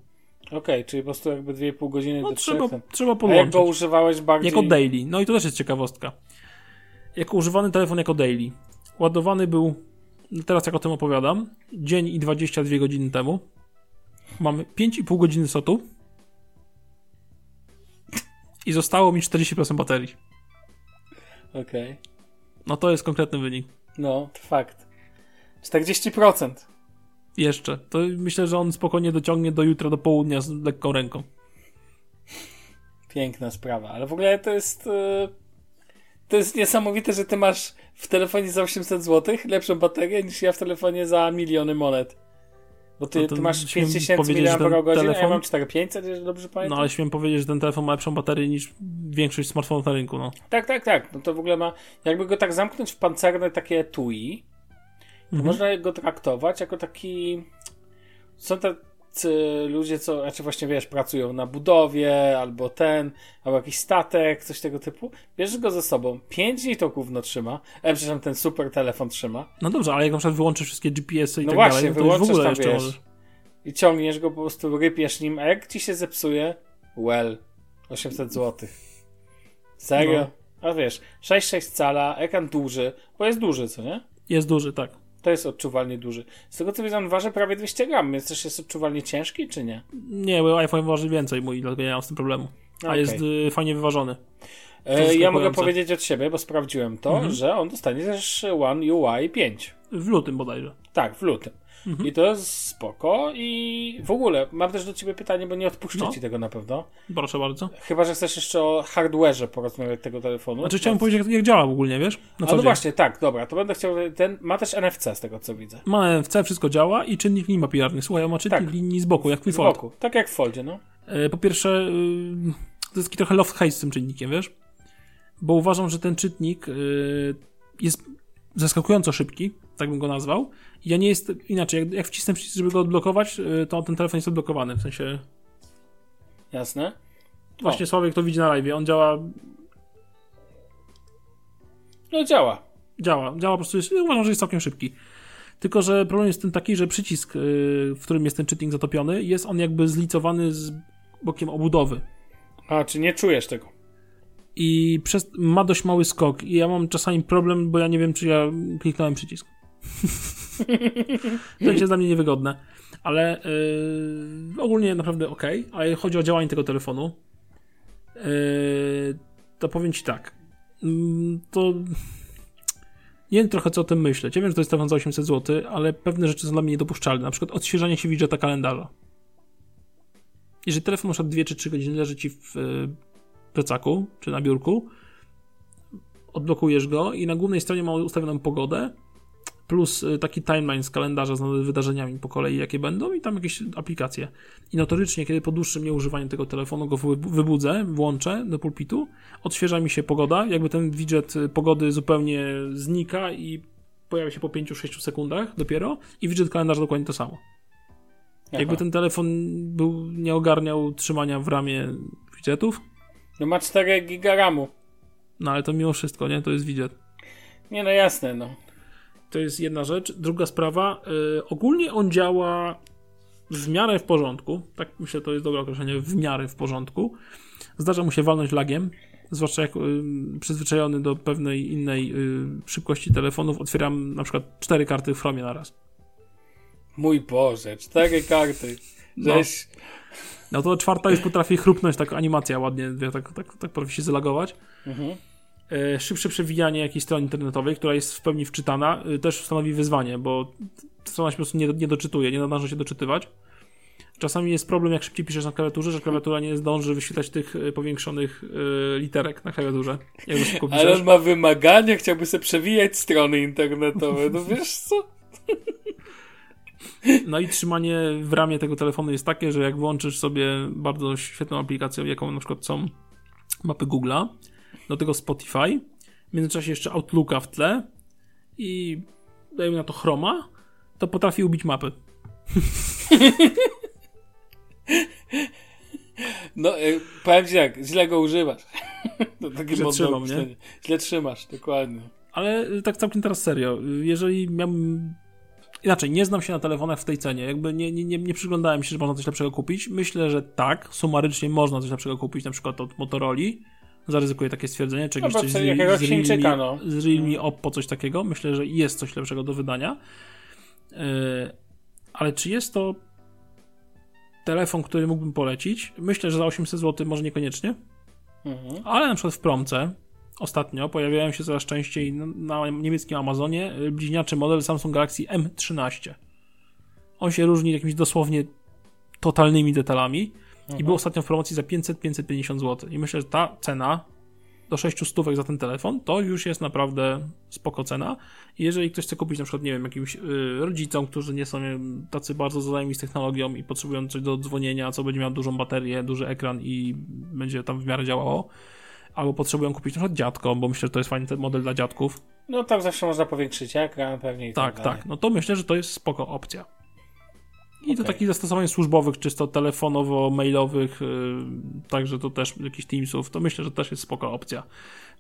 Okej, czyli po prostu jakby 2,5 godziny No do 3. trzeba, trzeba A jak podłączyć. go używałeś bardziej... Jako daily. No i to też jest ciekawostka. Jako używany telefon jako daily. Ładowany był, teraz jak o tym opowiadam, dzień i 22 godziny temu. Mamy 5,5 godziny sotu. I zostało mi 40% baterii. Okej. No to jest konkretny wynik. No, to fakt. 40%. Jeszcze. To myślę, że on spokojnie dociągnie do jutra, do południa z lekką ręką. Piękna sprawa, ale w ogóle to jest... e, To jest niesamowite, że ty masz w telefonie za 800 zł lepszą baterię niż ja w telefonie za miliony monet. Bo ty, No ty masz śmiem 5000 powiedzieć, że ten mAh, a ja telefon- mam 4500, jeżeli dobrze pamiętam. No ale śmiem powiedzieć, że ten telefon ma lepszą baterię niż większość smartfonów na rynku, no. Tak, tak, tak. No to w ogóle ma, jakby go tak zamknąć w pancerne takie etui, to Mhm. można go traktować jako taki... Są tacy ludzie, co, znaczy właśnie wiesz, pracują na budowie, albo ten, albo jakiś statek, coś tego typu. Bierzesz go ze sobą, 5 dni to gówno trzyma, e, przepraszam, ten super telefon trzyma No dobrze, ale jak na przykład wyłączysz wszystkie GPS-y i No tak właśnie, dalej, no to już w wyłączysz ogóle tam, jeszcze wiesz. i ciągniesz go, po prostu rypiesz nim, a jak ci się zepsuje, well, 800 zł. Serio? A wiesz, 6,6 cala, ekran duży, bo jest duży, co nie? Jest duży, tak. To jest odczuwalnie duży. Z tego co widzę, on waży prawie 200 gram, więc też jest odczuwalnie ciężki, czy nie? Nie, bo iPhone waży więcej mój, dlatego ja nie mam z tym problemu. A Okej. jest y, fajnie wyważony. E, ja mogę powiedzieć od siebie, bo sprawdziłem to, Mhm. że on dostanie też One UI 5. W lutym bodajże. Tak, w lutym. Mhm. I to jest spoko i w ogóle mam też do ciebie pytanie, bo nie odpuszczę No. ci tego na pewno. Proszę bardzo. Chyba, że chcesz jeszcze o hardware'ze porozmawiać tego telefonu. Znaczy chciałem powiedzieć, jak, jak działa ogólnie, wiesz? Na no dzień. właśnie, tak, dobra, to będę chciał. Ten ma też NFC z tego co widzę. Ma NFC, wszystko działa i czynnik linii papilarnych. Słuchaj, ma czynnik Tak. linii z boku, jak twój Z boku. Tak jak w Foldzie, no. E, Po pierwsze, y, to jest taki trochę love hate z tym czynnikiem, wiesz? Bo uważam, że ten czytnik y, jest zaskakująco szybki, tak bym go nazwał. Ja nie jest inaczej, jak, jak wcisnę przycisk, żeby go odblokować, y, to ten telefon jest odblokowany. W sensie, Jasne. właśnie Sławek to widzi na live, on działa, No działa. działa, działa po prostu, jest, uważam, że jest całkiem szybki. Tylko, że problem jest tym taki, że przycisk, y, w którym jest ten czytnik zatopiony, jest on jakby zlicowany z bokiem obudowy. A, czy nie czujesz tego? i przez, ma dość mały skok i ja mam czasami problem, bo ja nie wiem, czy ja kliknąłem przycisk. Jest dla mnie niewygodne. Ale yy, ogólnie naprawdę ok, ale chodzi o działanie tego telefonu. Yy, to powiem Ci tak. Mm, to nie wiem trochę co o tym myśleć. Ja wiem, że to jest telefon za 800 zł, ale pewne rzeczy są dla mnie niedopuszczalne. Na przykład odświeżanie się widżeta kalendarza. Jeżeli telefon przykład 2 czy 3 godziny leży Ci w yy, plecaku czy na biurku, odblokujesz go i na głównej stronie ma ustawioną pogodę plus y, taki timeline z kalendarza z wydarzeniami po kolei, jakie będą i tam jakieś aplikacje. I notorycznie, kiedy po dłuższym nieużywaniu tego telefonu go wy- wybudzę, włączę do pulpitu, odświeża mi się pogoda, jakby ten widget y, pogody zupełnie znika i pojawia się po 5-6 sekundach dopiero i widget kalendarza dokładnie to samo. Jakby Aha. ten telefon był, nie ogarniał trzymania w ramie widgetów, No ma 4 giga ramu. no ale to mimo wszystko, nie? To jest widget. Nie no jasne, no. To jest jedna rzecz. Druga sprawa, y, ogólnie on działa w miarę w porządku. Tak myślę, to jest dobre określenie, w miarę w porządku. Zdarza mu się walnąć lagiem, zwłaszcza jak y, przyzwyczajony do pewnej innej y, szybkości telefonów, otwieram na przykład cztery karty w Chromie na raz. Mój Boże, 4 karty. No. Żeś... No to czwarta już potrafi chrupnąć, tak animacja ładnie, tak, tak, tak potrafi się zalagować. Mhm. E, szybsze przewijanie jakiejś strony internetowej, która jest w pełni wczytana, y, też stanowi wyzwanie, bo strona się po prostu nie, nie doczytuje, nie nadarzy się doczytywać. Czasami jest problem, jak szybciej piszesz na klawiaturze, że klawiatura nie zdąży wyświetlać tych y, powiększonych y, literek na klawiaturze. Ale on ma wymagania, chciałby sobie przewijać strony internetowe. No wiesz co? [laughs] No i trzymanie w ramie tego telefonu jest takie, że jak włączysz sobie bardzo świetną aplikację, jaką na przykład są mapy Google'a, do tego Spotify, w międzyczasie jeszcze Outlooka w tle i dajmy na to Chroma, to potrafi ubić mapy. No, y, powiem ci tak, źle go używasz. [laughs] To takie Źle trzymam, określenie. Źle trzymasz, dokładnie. Ale y, tak całkiem teraz serio, jeżeli miałbym... Inaczej, nie znam się na telefonach w tej cenie, jakby nie, nie, nie, nie przyglądałem się, że można coś lepszego kupić. Myślę, że tak, sumarycznie można coś lepszego kupić, na przykład od Motorola. Zaryzykuję takie stwierdzenie, czy No, coś co, z, jakiegoś z, Realme, no. z Realme Oppo, coś takiego. Myślę, że jest coś lepszego do wydania. Yy, ale czy jest to telefon, który mógłbym polecić? Myślę, że za 800 zł może niekoniecznie. Mhm. Ale na przykład w promce ostatnio pojawiają się coraz częściej na, niemieckim Amazonie bliźniaczy model Samsung Galaxy M13. On się różni jakimiś dosłownie totalnymi detalami i był ostatnio w promocji za 500-550 zł. I myślę, że ta cena do 6 stówek za ten telefon, to już jest naprawdę spoko cena. I jeżeli ktoś chce kupić na przykład, nie wiem, jakimś y, rodzicom, którzy nie są wiem, tacy bardzo zaznajomi z technologią i potrzebują coś do dzwonienia, co będzie miał dużą baterię, duży ekran i będzie tam w miarę działało, albo potrzebują kupić na przykład dziadkom, bo myślę, że to jest fajny ten model dla dziadków. No tam zawsze można powiększyć ekran pewnie i Tak, tak, tak. No to myślę, że to jest spoko opcja. I do Okej. takich zastosowań służbowych, czysto telefonowo-mailowych, yy, także to też jakichś Teamsów, to myślę, że też jest spoko opcja.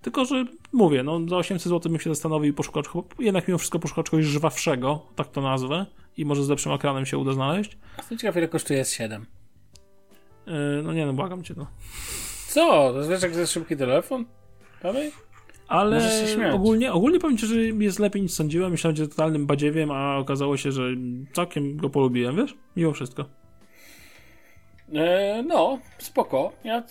Tylko, że mówię, no za 800 zł bym się zastanowił i poszukał, jednak mimo wszystko poszukał czegoś żwawszego, tak to nazwę, i może z lepszym ekranem się uda znaleźć. Jestem ciekaw, ile kosztuje S7. Yy, no nie no, błagam cię, no. Co? To jest jak jest szybki telefon? Dalej? Ale ogólnie, ogólnie powiem ci, że jest lepiej niż sądziłem. Myślałem, że totalnym badziewiem, a okazało się, że całkiem go polubiłem, wiesz? Mimo wszystko. E, no, spoko. Ja,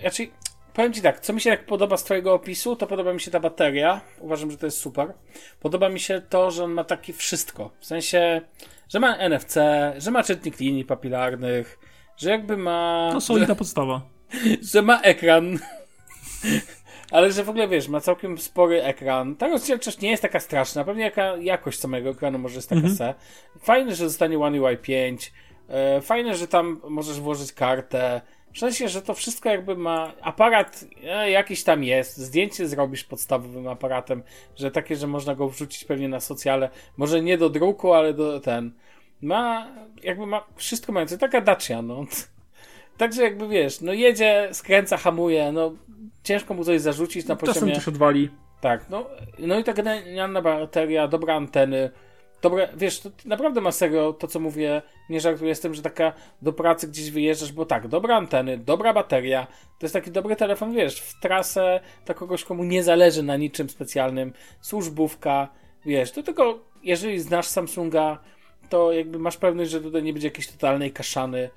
znaczy, powiem ci tak, co mi się tak podoba z twojego opisu, to podoba mi się ta bateria. Uważam, że to jest super. Podoba mi się to, że on ma takie wszystko. W sensie, że ma NFC, że ma czytnik linii papilarnych, że jakby ma... No solidna podstawa. [laughs] że ma ekran. Ale że w ogóle wiesz, ma całkiem spory ekran. Ta rozdzielczość nie jest taka straszna. Pewnie jaka jakość samego ekranu może jest taka se. Fajne, że zostanie One UI 5. E, fajne, że tam możesz włożyć kartę. W sensie, że to wszystko jakby ma. Aparat e, jakiś tam jest. Zdjęcie zrobisz podstawowym aparatem, że takie, że można go wrzucić pewnie na socjale. Może nie do druku, ale do ten. Ma, jakby ma wszystko mające. Taka Dacia, no. [laughs] Także jakby wiesz, no jedzie, skręca, hamuje, no ciężko mu coś zarzucić na Czasem poziomie... też odwali. Tak, no, no i ta genialna bateria, dobre anteny, dobre, wiesz, to naprawdę ma serio to, co mówię, nie żartuję z tym, że taka do pracy gdzieś wyjeżdżasz, bo tak, dobre anteny, dobra bateria, to jest taki dobry telefon, wiesz, w trasę dla kogoś, komu nie zależy na niczym specjalnym, służbówka, wiesz, do tego, jeżeli znasz Samsunga, to jakby masz pewność, że tutaj nie będzie jakiejś totalnej kaszany,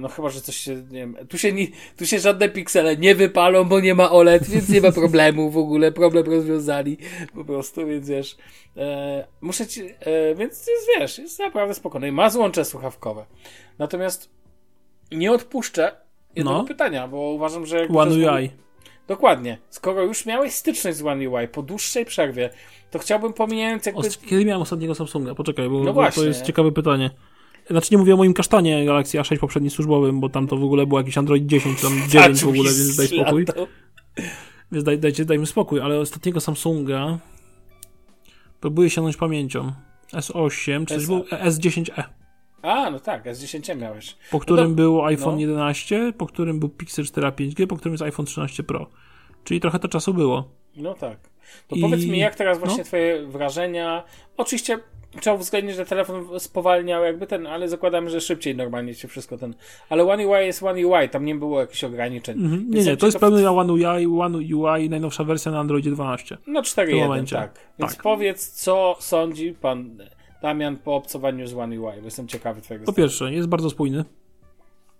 No chyba, że coś się, nie wiem, tu się, nie, tu się żadne piksele nie wypalą, bo nie ma OLED, więc nie ma [laughs] problemu w ogóle, problem rozwiązali po prostu, więc wiesz, e, muszę ci, e, więc jest, wiesz, jest naprawdę spokojny, ma złącze słuchawkowe. Natomiast nie odpuszczę jednego No. pytania, bo uważam, że... One UI. Dokładnie. Skoro już miałeś styczność z One UI po dłuższej przerwie, to chciałbym pomijając jakby... Kiedy miałem ostatniego Samsunga? Poczekaj, bo, No bo to jest ciekawe pytanie. Znaczy nie mówię o moim kasztanie Galaxy A6 poprzednim służbowym, bo tam to w ogóle był jakiś Android 10, tam [laughs] 9 w ogóle, więc daj spokój. Więc daj, dajcie, dajmy spokój, ale ostatniego Samsunga próbuję sięgnąć pamięcią. S8, czy S- był S10e, A, no tak, S10 miałeś. po którym No, był iPhone no. 11, po którym był Pixel 4a 5G, po którym jest iPhone 13 Pro. Czyli trochę to czasu było. No tak. To I- powiedz mi, jak teraz właśnie no. twoje wrażenia? Oczywiście trzeba uwzględnić, że telefon spowalniał jakby ten, ale zakładamy, że szybciej normalnie się wszystko ten. Ale One UI jest One UI, tam nie było jakichś ograniczeń. Nie, Więc nie, ja to jest ciekaw- pełny One UI, One UI, najnowsza wersja na Androidzie 12. No w tym 4.1, momencie. tak. Więc Tak. powiedz, co sądzi pan Damian po obcowaniu z One UI, bo jestem ciekawy twojego Po pierwsze, jest bardzo spójny.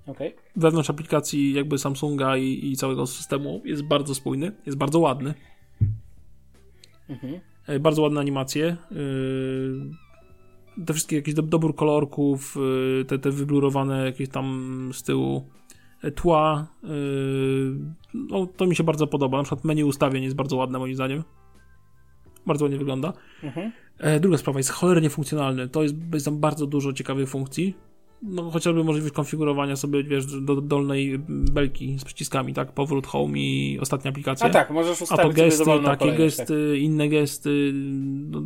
Okej. Wewnątrz aplikacji jakby Samsunga i, i całego systemu jest bardzo spójny, jest bardzo ładny. Mhm. E, Bardzo ładne animacje. Yy, Te wszystkie jakieś do, dobór kolorków, yy, te, te wyblurowane jakieś tam z tyłu tła. yy, No, to mi się bardzo podoba. Na przykład menu ustawień jest bardzo ładne moim zdaniem. Bardzo ładnie wygląda. Mhm. E, Druga sprawa jest cholernie funkcjonalny. To jest, jest tam bardzo dużo ciekawych funkcji. No, chociażby możliwość konfigurowania sobie, wiesz, do dolnej belki z przyciskami, tak? Powrót home i ostatnia aplikacja. A tak, możesz A ustawić to gesty, takie kolejność, gesty, inne gesty. No,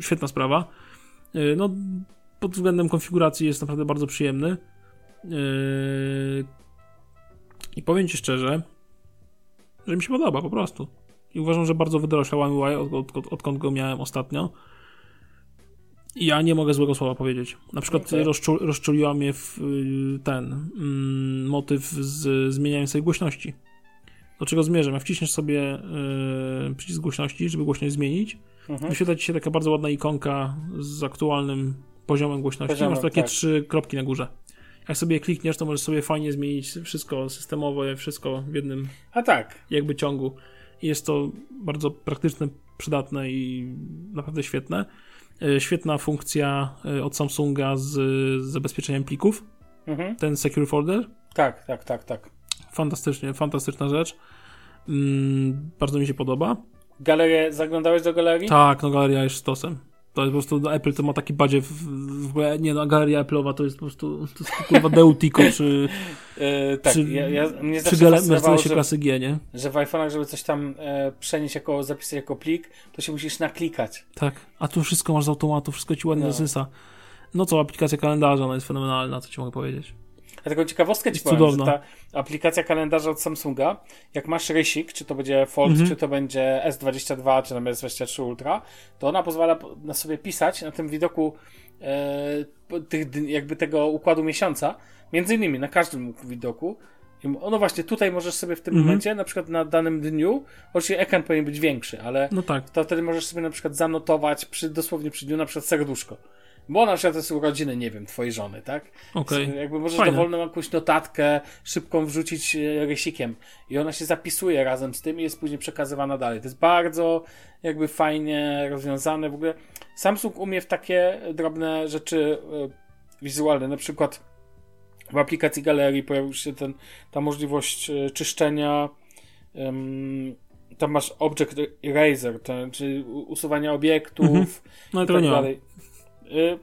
świetna sprawa. Yy, No, pod względem konfiguracji jest naprawdę bardzo przyjemny. Yy, I powiem Ci szczerze, że mi się podoba po prostu. I uważam, że bardzo wydroższa One UI, od, od, od, odkąd go miałem ostatnio. I ja nie mogę złego słowa powiedzieć. Na przykład Okej. rozczu, rozczuliła mnie w, y, ten mm, motyw z sobie głośności. Do czego zmierzam? Jak wciśniesz sobie y, przycisk głośności, żeby głośność zmienić, Mhm. wyświetla ci się taka bardzo ładna ikonka z aktualnym poziomem głośności. Poziomem, Masz takie tak. trzy kropki na górze. Jak sobie klikniesz, to możesz sobie fajnie zmienić wszystko systemowo, wszystko w jednym A tak. jakby ciągu. I jest to bardzo praktyczne, przydatne i naprawdę świetne. E, Świetna funkcja e, od Samsunga z, z zabezpieczeniem plików. Mhm. Ten Secure Folder. Tak, tak, tak, tak. Fantastycznie, fantastyczna rzecz. Mm, bardzo mi się podoba. Galerię, zaglądałeś do galerii? Tak, no galeria jest sztosem. To jest po prostu, no, Apple to ma taki badziew, w ogóle, nie no, galeria Apple'owa to jest po prostu, to jest kurwa Deutico [laughs] przy, Yy, tak, przy, ja, ja, mnie zawsze gale- Mercedesie że, klasy G, nie? że w iPhone'ach, żeby coś tam e, przenieść jako, zapisać jako plik, to się musisz naklikać. Tak, a tu wszystko masz z automatu, wszystko ci ładnie No. dosysa. No co, aplikacja kalendarza, ona jest fenomenalna, co ci mogę powiedzieć. Ja taką ciekawostkę ci powiem, cudowna. że ta aplikacja kalendarza od Samsunga, jak masz rysik, czy to będzie Fold, Mhm. czy to będzie S22, czy tam S23 Ultra, to ona pozwala po- na sobie pisać na tym widoku e, tych, jakby tego układu miesiąca, między innymi na każdym widoku. I m- No właśnie, tutaj możesz sobie w tym Mhm. momencie, na przykład na danym dniu, oczywiście ekran powinien być większy, ale No tak, to wtedy możesz sobie na przykład zanotować przy, dosłownie przy dniu na przykład serduszko. Bo na przykład to są urodziny, nie wiem, twojej żony, tak? Więc Jakby możesz Fajne. dowolną jakąś notatkę szybką wrzucić e, rysikiem i ona się zapisuje razem z tym i jest później przekazywana dalej. To jest bardzo jakby fajnie rozwiązane. W ogóle Samsung umie w takie drobne rzeczy e, wizualne, na przykład w aplikacji galerii pojawił się ten, ta możliwość e, czyszczenia em, tam masz Object Eraser, ten, czyli usuwania obiektów Mhm. No i tak nie Y,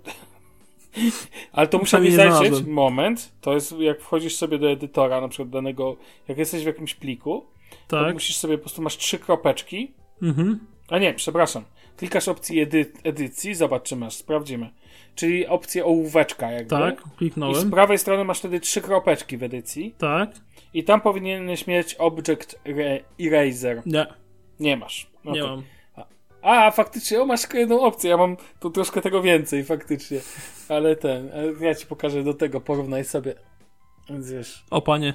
[laughs] Ale to nie zajrzeć. Moment. To jest jak wchodzisz sobie do edytora, na przykład danego, jak jesteś w jakimś pliku, to Tak, musisz sobie po prostu masz trzy kropeczki. mhm. A nie, przepraszam. Klikasz opcji edy edycji, zobacz czy masz, sprawdzimy. Czyli opcję ołóweczka jakby. tak, I z kliknąłem. prawej strony masz wtedy trzy kropeczki w edycji. Tak, I tam powinieneś mieć Object Eraser. nie, Nie masz. nie Okej. mam. A, faktycznie, o, masz tylko jedną opcję. Ja mam tu troszkę tego więcej, faktycznie. Ale ten, ja ci pokażę do tego, porównaj sobie. Więc wiesz, O panie,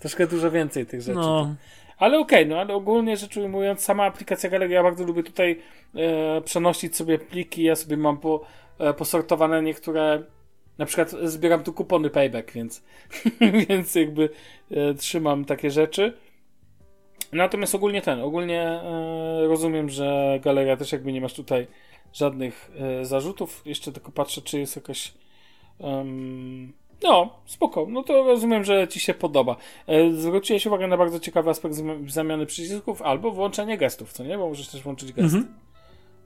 troszkę dużo więcej tych rzeczy. no, Ale okej, no ale ogólnie rzecz ujmując, sama aplikacja Galerii, ja bardzo lubię tutaj e, przenosić sobie pliki. Ja sobie mam po, e, posortowane niektóre. Na przykład zbieram tu kupony payback, więc, [laughs] więc jakby e, trzymam takie rzeczy. Natomiast ogólnie ten, ogólnie e, rozumiem, że galeria też jakby nie masz tutaj żadnych e, zarzutów. Jeszcze tylko patrzę, czy jest jakaś. no, spoko. No to rozumiem, że ci się podoba. E, zwróciłeś uwagę na bardzo ciekawy aspekt zam- zamiany przycisków albo włączenie gestów, co nie? Bo możesz też włączyć gesty. Mhm.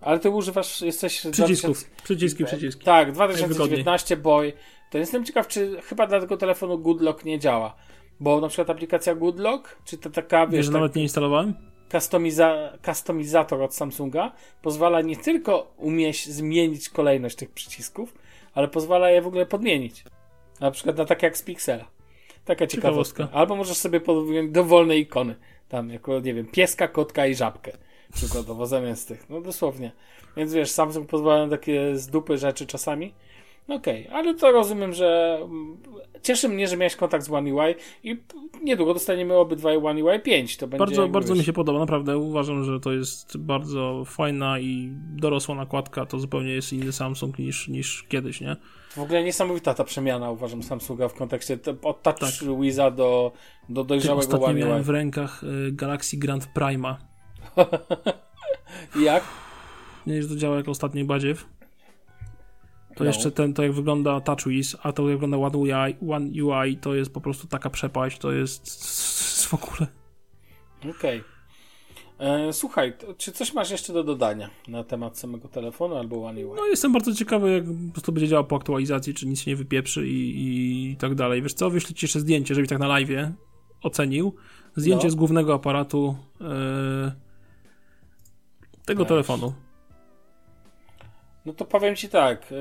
Ale ty używasz, jesteś. przycisków, 2000 przyciski, przyciski. Tak, 2019 Boy. To jestem ciekaw, czy chyba dla tego telefonu Goodlock nie działa. Bo na przykład aplikacja Goodlock, czy to taka, Wiesz, wiesz, tak, nawet nie instalowałem? customiza customizator od Samsunga pozwala nie tylko umieść zmienić kolejność tych przycisków, ale pozwala je w ogóle podmienić. Na przykład na takie jak z Pixela. Taka ciekawostka. Ciekawostka. Albo możesz sobie podmienić dowolne ikony. Tam jako, nie wiem, pieska, kotka i żabkę. Przykładowo [laughs] zamiast tych. No dosłownie. Więc wiesz, Samsung pozwala na takie z dupy rzeczy czasami. Okej, ale to rozumiem, że mm, cieszy mnie, że miałeś kontakt z One UI i p- niedługo dostaniemy obydwaj One UI 5. To będzie Bardzo, bardzo mi się podoba, naprawdę uważam, że to jest bardzo fajna i dorosła nakładka, to zupełnie jest inny Samsung niż, niż kiedyś, nie? W ogóle niesamowita ta przemiana, uważam, Samsunga w kontekście te, od Touch Tak. Wiza do, do dojrzałego ostatnio One miałem UI. w rękach y, Galaxy Grand Prima. I [laughs] jak? Nie że to działa jak ostatni badziew. To No. jeszcze ten, to jak wygląda TouchWiz, a to jak wygląda One UI, One UI, to jest po prostu taka przepaść, to jest w ogóle... Okej. E, Słuchaj, to, czy coś masz jeszcze do dodania na temat samego telefonu albo One UI? No jestem bardzo ciekawy, jak po prostu będzie działał po aktualizacji, czy nic się nie wypieprzy i, i tak dalej. Wiesz co, wyślę ci jeszcze zdjęcie, żebyś tak na live ocenił. Zdjęcie No. z głównego aparatu e, tego telefonu. No to powiem ci tak. E,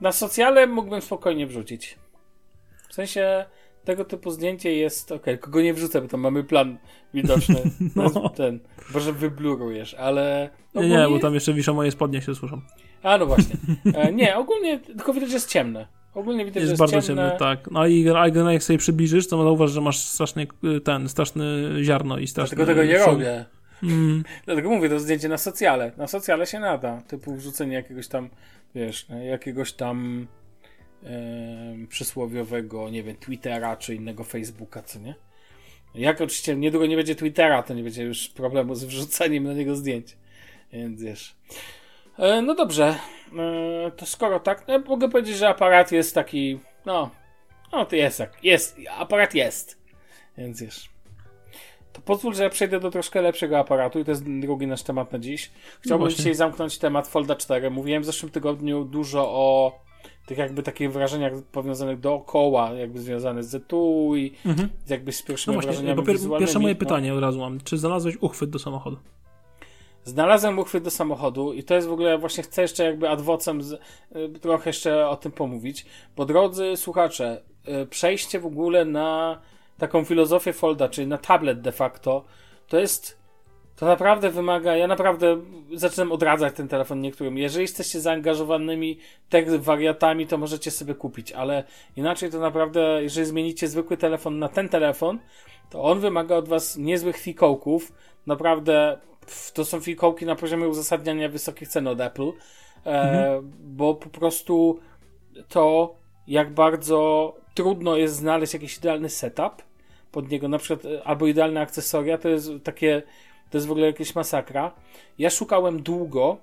na socjale mógłbym spokojnie wrzucić. W sensie tego typu zdjęcie jest ok, kogo nie wrzucę, bo tam mamy plan widoczny. [laughs] No. Ten, może wyblurujesz, ale. Nie, nie, ogólnie- bo tam jeszcze wiszą moje spodnie, się słyszą. A no właśnie. [laughs] E, nie, ogólnie tylko widać, że jest ciemne. Ogólnie widać, Jest że bardzo jest ciemne. ciemny, tak. No i generalnie jak sobie przybliżysz, to zauważ, że masz straszny y, ten, straszny ziarno i straszny... Dlatego tego nie robię. Mm, [laughs] Dlatego mówię, to zdjęcie na socjale. Na socjale się nada. Typu wrzucenie jakiegoś tam, wiesz, jakiegoś tam przysłowiowego, nie wiem, Twittera czy innego Facebooka, co nie? Jak oczywiście niedługo nie będzie Twittera, to nie będzie już problemu z wrzucaniem na niego zdjęć. Więc wiesz. E, no dobrze. E, to skoro tak, no, mogę powiedzieć, że aparat jest taki, no, no to jest jest, aparat jest. Więc wiesz. To pozwól, że ja przejdę do troszkę lepszego aparatu i to jest drugi nasz temat na dziś. Chciałbym właśnie. dzisiaj zamknąć temat Folda 4. Mówiłem w zeszłym tygodniu dużo o tych jakby takich wrażeniach powiązanych dookoła, jakby związanych z etui, Mhm. jakby z No pierwszymi właśnie, wrażeniami pier- pierwsze moje No. pytanie od razu mam. Czy znalazłeś uchwyt do samochodu? Znalazłem uchwyt do samochodu i to jest w ogóle, właśnie chcę jeszcze jakby adwocem z, y, trochę jeszcze o tym pomówić, bo drodzy słuchacze, y, przejście w ogóle na taką filozofię Folda, czyli na tablet de facto, to jest, to naprawdę wymaga, ja naprawdę zaczynam odradzać ten telefon niektórym. Jeżeli jesteście zaangażowanymi tech wariatami, to możecie sobie kupić, ale inaczej to naprawdę, jeżeli zmienicie zwykły telefon na ten telefon, to on wymaga od was niezłych fikołków, naprawdę to są fikołki na poziomie uzasadniania wysokich cen od Apple, e, bo po prostu to jak bardzo trudno jest znaleźć jakiś idealny setup pod niego, na przykład e, albo idealne akcesoria, to jest takie, to jest w ogóle jakaś masakra. Ja szukałem długo,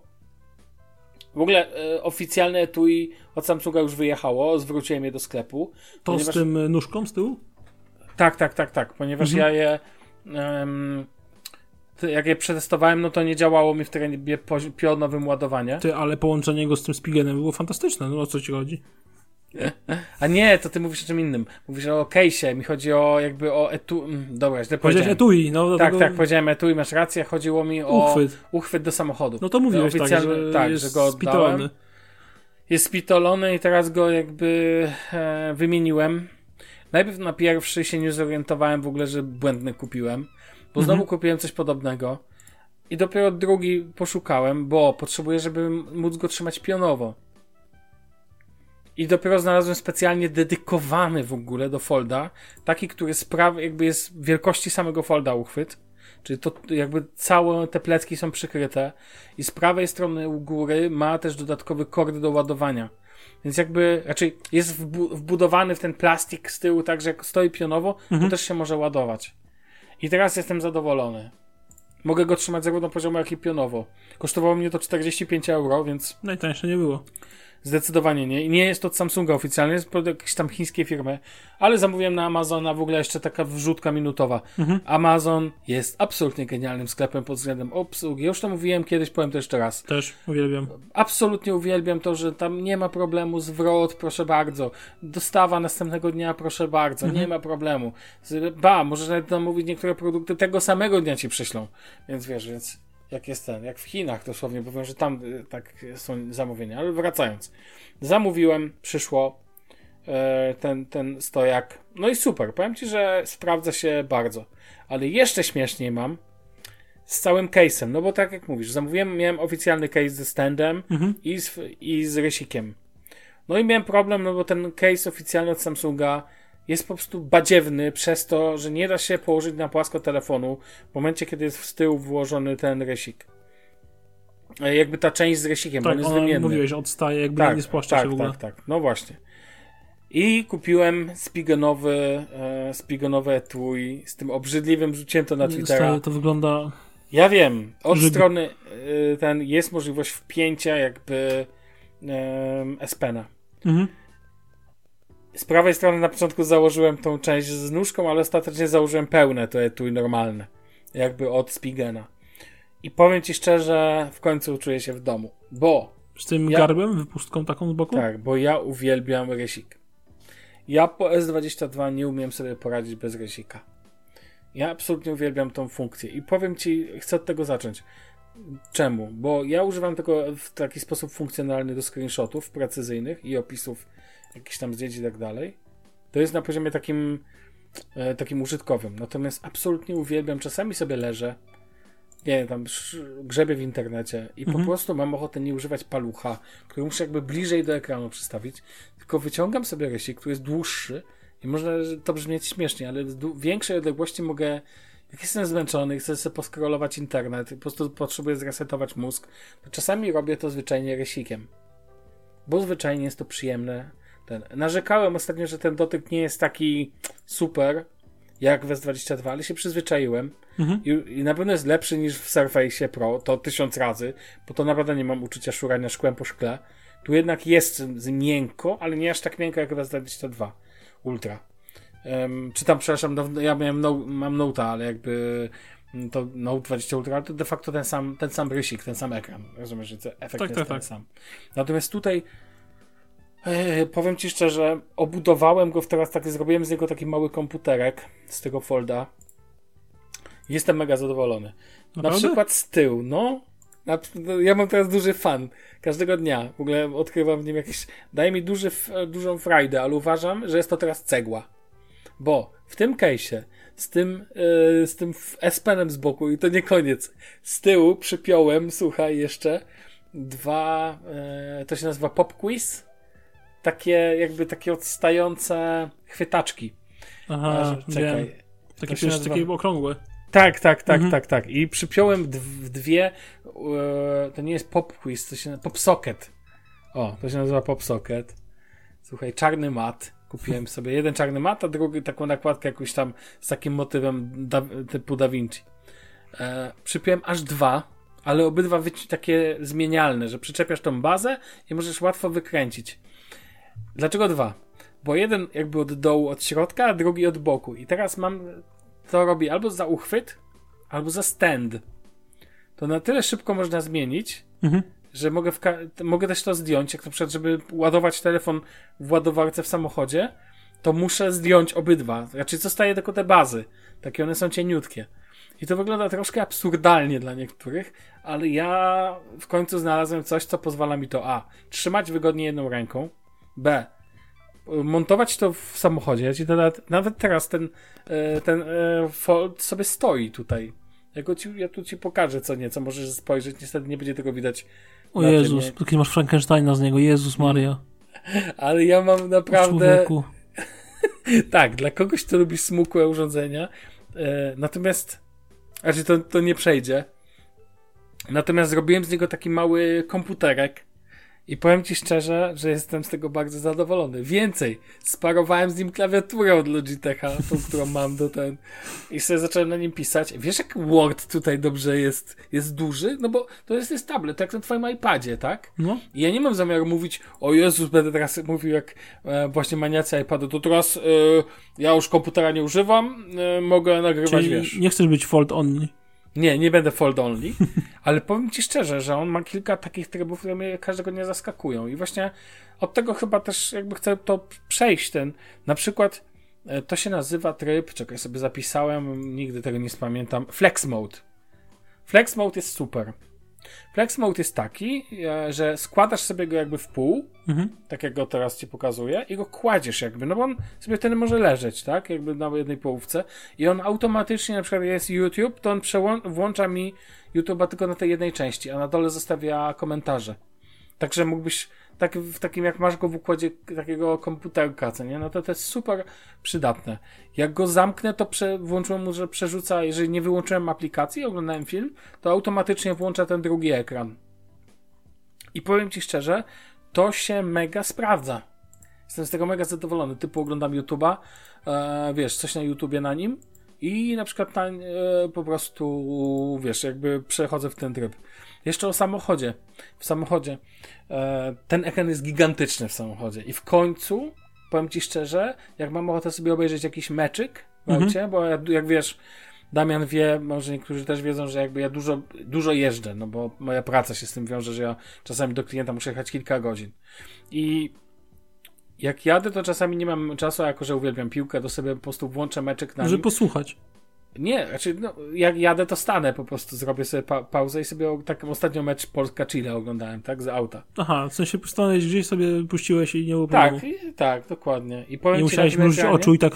w ogóle e, oficjalne etui od Samsunga już wyjechało, zwróciłem je do sklepu. To Ponieważ- z tym y, nóżką z tyłu? tak, tak, tak, tak, ponieważ Mhm. ja je. to jak je przetestowałem, no to nie działało mi w trybie pionowym ładowania. Ty, ale połączenie go z tym Spigenem było fantastyczne. No o co ci chodzi? A nie, to ty mówisz o czym innym. Mówisz o case'ie, mi chodzi o jakby o etu... mm, Dobra, źle Powiedziałeś powiedziałem. etui, no Tak, tak, powiedziałem etui, masz rację, chodziło mi o uchwyt. uchwyt do samochodu. No to mówiłeś tak, Oficjalny- że tak, jest że go oddałem. spitolony. jest spitolony i teraz go jakby e, wymieniłem. Najpierw na pierwszy się nie zorientowałem w ogóle, że błędny kupiłem, bo znowu kupiłem coś podobnego. I dopiero drugi poszukałem, bo potrzebuję, żeby móc go trzymać pionowo. I dopiero znalazłem specjalnie dedykowany w ogóle do folda, taki, który sprawia, jakby jest wielkości samego folda uchwyt. Czyli to jakby całe te plecki są przykryte i z prawej strony u góry ma też dodatkowy kord do ładowania. Więc jakby, raczej jest wbu- wbudowany w ten plastik z tyłu, tak że jak stoi pionowo, to też się może ładować. I teraz jestem zadowolony. Mogę go trzymać zarówno poziomo, jak i pionowo. Kosztowało mnie to 45 euro, więc Najtańsze nie było. Zdecydowanie nie. I nie jest to od Samsunga oficjalnie, jest od jakiejś tam chińskiej firmy, ale zamówiłem na Amazona w ogóle jeszcze taka wrzutka minutowa. Amazon jest absolutnie genialnym sklepem pod względem obsługi. Już to mówiłem kiedyś, powiem to jeszcze raz. Też uwielbiam. Absolutnie uwielbiam to, że tam nie ma problemu, zwrot, proszę bardzo. Dostawa następnego dnia, proszę bardzo, nie ma problemu. Ba, możesz nawet zamówić niektóre produkty tego samego dnia ci przyślą. Więc wiesz, więc jak jest ten, jak w Chinach dosłownie, powiem, że tam y, tak są zamówienia. Ale wracając. Zamówiłem, przyszło e, ten, ten stojak. No i super, powiem ci, że sprawdza się bardzo. Ale jeszcze śmieszniej mam z całym case'em, no bo tak jak mówisz, zamówiłem, miałem oficjalny case ze standem i, z, i z rysikiem. No i miałem problem, no bo ten case oficjalny od Samsunga jest po prostu badziewny przez to, że nie da się położyć na płasko telefonu w momencie, kiedy jest z tyłu włożony ten rysik. E, Jakby ta część z rysikiem, bo on Tak, jest wymienny. mówiłeś, odstaje, jakby nie spłaszcza tak, się w ogóle. Tak, tak, no właśnie. I kupiłem spigenowy, e, spigenowe etui z tym obrzydliwym, rzuciłem to na Twittera. stary, to wygląda... Ja wiem, od strony y, ten jest możliwość wpięcia jakby um, S-Pena. Mhm. Z prawej strony na początku założyłem tą część z nóżką, ale ostatecznie założyłem pełne to etui normalne. Jakby od Spigena. I powiem ci szczerze, w końcu czuję się w domu. Bo, Z tym Ja- garbem, wypustką taką z boku? tak, bo ja uwielbiam rysik. Ja po S22 nie umiem sobie poradzić bez rysika. Ja absolutnie uwielbiam tą funkcję i powiem ci, chcę od tego zacząć. Czemu? Bo ja używam tego w taki sposób funkcjonalny do screenshotów precyzyjnych i opisów jakichś tam zdjęć i tak dalej. To jest na poziomie takim e, takim użytkowym. Natomiast absolutnie uwielbiam, czasami sobie leżę, nie wiem, tam grzebię w internecie i po prostu mam ochotę nie używać palucha, który muszę jakby bliżej do ekranu przystawić, tylko wyciągam sobie rysik, który jest dłuższy i można to brzmieć śmiesznie, ale dłu- większej odległości mogę jak jestem zmęczony, chcę sobie poskrolować internet, po prostu potrzebuję zresetować mózg, to czasami robię to zwyczajnie rysikiem. Bo zwyczajnie jest to przyjemne. Ten. Narzekałem ostatnio, że ten dotyk nie jest taki super jak w S22, ale się przyzwyczaiłem. Mhm. I, I na pewno jest lepszy niż w Surface Pro, to tysiąc razy, bo to naprawdę nie mam uczucia szurania szkłem po szkle. Tu jednak jest z- miękko, ale nie aż tak miękko jak w S22 Ultra. um, czy tam, przepraszam, no, ja miałem no, mam Note'a, ale jakby mm, to Note 20 Ultra to de facto ten sam, ten sam rysik, ten sam ekran. Rozumiesz, że efekt tak, jest tak, ten tak. sam. Natomiast tutaj e, powiem Ci szczerze, obudowałem go teraz, tak zrobiłem z niego taki mały komputerek z tego folda. Jestem mega zadowolony. Naprawdę? Na przykład z tyłu, no. Ja mam teraz duży fan. Każdego dnia. W ogóle odkrywam w nim jakieś. Daje mi duży, dużą frajdę, ale uważam, że jest to teraz cegła. Bo w tym case'ie, z tym, yy, z tym S-penem z boku, i to nie koniec, z tyłu przypiąłem, słuchaj, jeszcze dwa, yy, to się nazywa pop quiz. Takie, jakby takie odstające chwytaczki. Aha, czekaj. Takie, przecież, nazywa... takie okrągłe. Tak, tak, tak, mhm. tak, tak. I przypiąłem dwie, e, to nie jest pop quiz, to się pop socket. O, to się nazywa pop socket. Słuchaj, czarny mat. Kupiłem [laughs] sobie jeden czarny mat, a drugi taką nakładkę jakąś tam z takim motywem da, typu Da Vinci. E, przypiąłem aż dwa, ale obydwa takie zmienialne, że przyczepiasz tą bazę i możesz łatwo wykręcić. Dlaczego dwa? Bo jeden jakby od dołu, od środka, a drugi od boku. I teraz mam to robi albo za uchwyt, albo za stand. To na tyle szybko można zmienić, mhm. że mogę, mogę też to zdjąć. Jak na przykład, żeby ładować telefon w ładowarce w samochodzie, to muszę zdjąć obydwa. Znaczy, zostaje tylko te bazy. Takie one są cieniutkie. I to wygląda troszkę absurdalnie dla niektórych, ale ja w końcu znalazłem coś, co pozwala mi to A. Trzymać wygodnie jedną ręką, B montować to w samochodzie. Ci nawet, nawet teraz ten, e, ten e, Fold sobie stoi tutaj. Ja, ci, ja tu ci pokażę co nieco, możesz spojrzeć, niestety nie będzie tego widać. O Jezus, tym, taki masz Frankensteina z niego, Jezus Maria. [laughs] Ale ja mam naprawdę... [laughs] tak, dla kogoś, kto lubi smukłe urządzenia. E, natomiast, znaczy to, to nie przejdzie. Natomiast zrobiłem z niego taki mały komputerek, i powiem ci szczerze, że jestem z tego bardzo zadowolony. Więcej, sparowałem z nim klawiaturę od Logitecha, tą, którą mam do ten. I sobie zacząłem na nim pisać. Wiesz, jak Word tutaj dobrze jest, jest duży? No bo to jest, jest tablet, jak na twoim iPadzie, tak? No. I ja nie mam zamiaru mówić, o Jezus, będę teraz mówił jak e, właśnie maniacy iPadu, to teraz e, ja już komputera nie używam, e, mogę nagrywać, Czyli wiesz. nie chcesz być fold only. Nie, nie będę fold only, [laughs] ale powiem ci szczerze, że on ma kilka takich trybów, które mnie każdego dnia zaskakują i właśnie od tego chyba też jakby chcę to przejść ten, na przykład e, to się nazywa tryb, czekaj sobie zapisałem, nigdy tego nie spamiętam, flex mode. Flex mode jest super. Flex mode jest taki, e, że składasz sobie go jakby w pół, mhm. tak jak go teraz ci pokazuję, i go kładziesz jakby, no bo on sobie wtedy może leżeć, tak, jakby na jednej połówce i on automatycznie, na przykład jest YouTube, to on włącza mi YouTube'a tylko na tej jednej części, a na dole zostawia komentarze. Także mógłbyś tak, w takim jak masz go w układzie takiego komputerka, co nie? No to to jest super przydatne. Jak go zamknę, to prze, włączyłem mu, że przerzuca, jeżeli nie wyłączyłem aplikacji, oglądałem film, to automatycznie włącza ten drugi ekran. I powiem Ci szczerze, to się mega sprawdza. Jestem z tego mega zadowolony. Typu oglądam YouTube'a, e, wiesz, coś na YouTubie na nim i na przykład e, po prostu, wiesz, jakby przechodzę w ten tryb. Jeszcze o samochodzie. W samochodzie. E, ten ekran jest gigantyczny w samochodzie. I w końcu, powiem ci szczerze, jak mam ochotę sobie obejrzeć jakiś meczyk w mhm. aucie, bo jak, jak wiesz, Damian wie, może niektórzy też wiedzą, że jakby ja dużo, dużo jeżdżę, no bo moja praca się z tym wiąże, że ja czasami do klienta muszę jechać kilka godzin. I jak jadę, to czasami nie mam czasu, a jako że uwielbiam piłkę, to sobie po prostu włączę meczek na Żeby posłuchać. Nie, znaczy, no, jak jadę, to stanę po prostu, zrobię sobie pa pauzę i sobie taką ostatnią mecz Polska-Chile oglądałem, tak, z auta. Aha, w sensie stanąłeś gdzieś sobie, puściłeś i nie było Tak, i, tak, dokładnie. I powiem nie musiałeś mrużyć oczu i tak...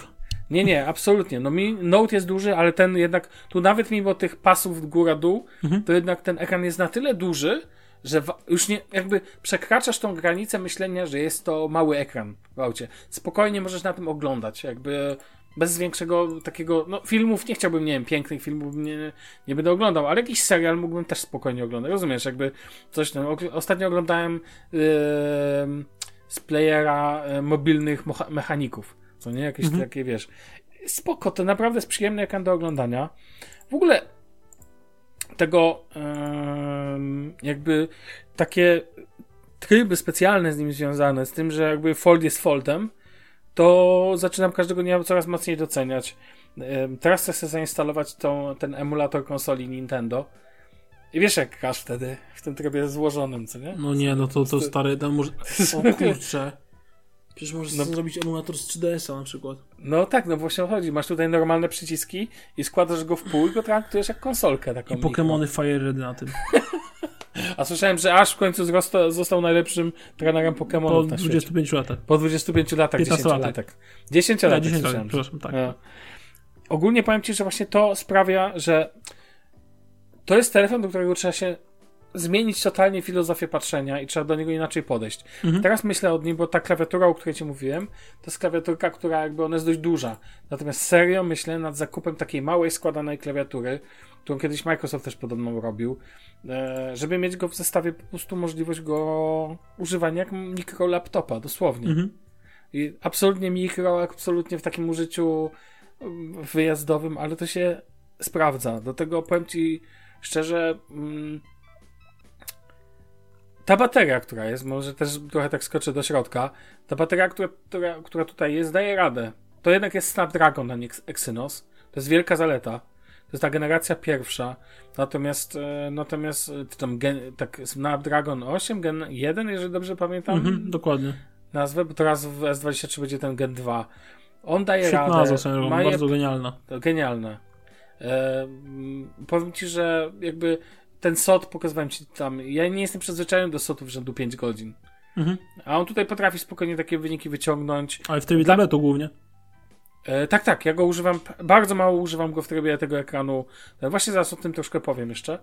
Nie, nie, absolutnie. No mi Note jest duży, ale ten jednak, tu nawet mimo tych pasów góra-dół, mhm. to jednak ten ekran jest na tyle duży, że już nie, jakby przekraczasz tą granicę myślenia, że jest to mały ekran w aucie. Spokojnie możesz na tym oglądać, jakby bez większego takiego, no filmów nie chciałbym, nie wiem, pięknych filmów nie, nie będę oglądał, ale jakiś serial mógłbym też spokojnie oglądać, rozumiesz, jakby coś, no, ostatnio oglądałem yy, z playera mobilnych mechaników, co nie, jakieś mhm. takie, wiesz, spoko, to naprawdę jest przyjemny ekran do oglądania. W ogóle tego yy, jakby takie tryby specjalne z nim związane, z tym, że jakby fold jest foldem, to zaczynam każdego dnia coraz mocniej doceniać. Teraz chcę sobie zainstalować tą, ten emulator konsoli Nintendo. I wiesz jak grasz wtedy w tym trybie złożonym, co nie? No nie, no to, to stary, tam może... O kurczę. Przecież możesz No. zrobić emulator z 3DS-a na przykład. No tak, no właśnie o chodzi. Masz tutaj normalne przyciski i składasz go w pół i go traktujesz jak konsolkę taką. I Pokémony Fire Red na tym. [laughs] A słyszałem, że aż w końcu wzrosta, został najlepszym trenerem Po Pokémonów na świecie. 25 latach. Po 25 latach, 15 10 latek. latek. 10 lat, Ja 10 lat, słyszałem. przepraszam, tak. No. Ogólnie powiem Ci, że właśnie to sprawia, że to jest telefon, do którego trzeba się zmienić totalnie filozofię patrzenia i trzeba do niego inaczej podejść. Mhm. Teraz myślę o nim, bo ta klawiatura, o której Ci mówiłem, to jest klawiaturka, która jakby ona jest dość duża. Natomiast serio myślę nad zakupem takiej małej, składanej klawiatury, którą kiedyś Microsoft też podobno robił, e, żeby mieć go w zestawie po prostu możliwość go używania jak mikro laptopa, dosłownie. Mhm. I absolutnie mikro, absolutnie w takim użyciu mm, wyjazdowym, ale to się sprawdza. Do tego powiem Ci szczerze, mm, ta bateria, która jest, może też trochę tak skoczę do środka, ta bateria, która, która, która tutaj jest, daje radę. To jednak jest Snapdragon, a nie Exynos. To jest wielka zaleta. To jest ta generacja pierwsza. Natomiast, e, natomiast e, tam gen, tak Snapdragon 8, Gen 1, jeżeli dobrze pamiętam Mhm, dokładnie. nazwę, bo teraz w S23 będzie ten Gen 2. On daje Świetna radę. nazwa drogą, ma je- bardzo genialna. to genialne. E, powiem ci, że jakby ten SOT pokazywałem ci tam. Ja nie jestem przyzwyczajony do SOTów rzędu 5 godzin. Mhm. A on tutaj potrafi spokojnie takie wyniki wyciągnąć. Ale w trybie tabletu głównie. E, tak, tak, ja go używam, bardzo mało używam go w trybie tego ekranu. E, właśnie zaraz o tym troszkę powiem jeszcze.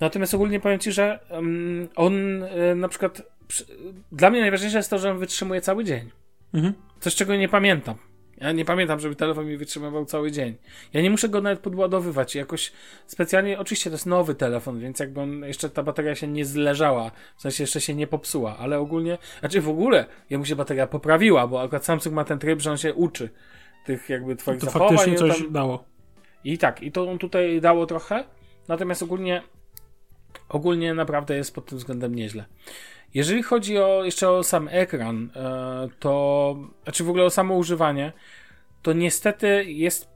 Natomiast ogólnie powiem Ci, że mm, on e, na przykład, przy, dla mnie najważniejsze jest to, że on wytrzymuje cały dzień. Mhm. Coś, czego nie pamiętam. Ja nie pamiętam, żeby telefon mi wytrzymywał cały dzień. Ja nie muszę go nawet podładowywać. Jakoś specjalnie, oczywiście to jest nowy telefon, więc jakby on, jeszcze ta bateria się nie zleżała, w sensie jeszcze się nie popsuła, ale ogólnie, znaczy w ogóle jemu się bateria poprawiła, bo akurat Samsung ma ten tryb, że on się uczy tych jakby twoich To zachowań. faktycznie coś tam- dało. I tak, i to on tutaj dało trochę, natomiast ogólnie ogólnie naprawdę jest pod tym względem nieźle. Jeżeli chodzi o jeszcze o sam ekran, e, to znaczy w ogóle o samo używanie, to niestety jest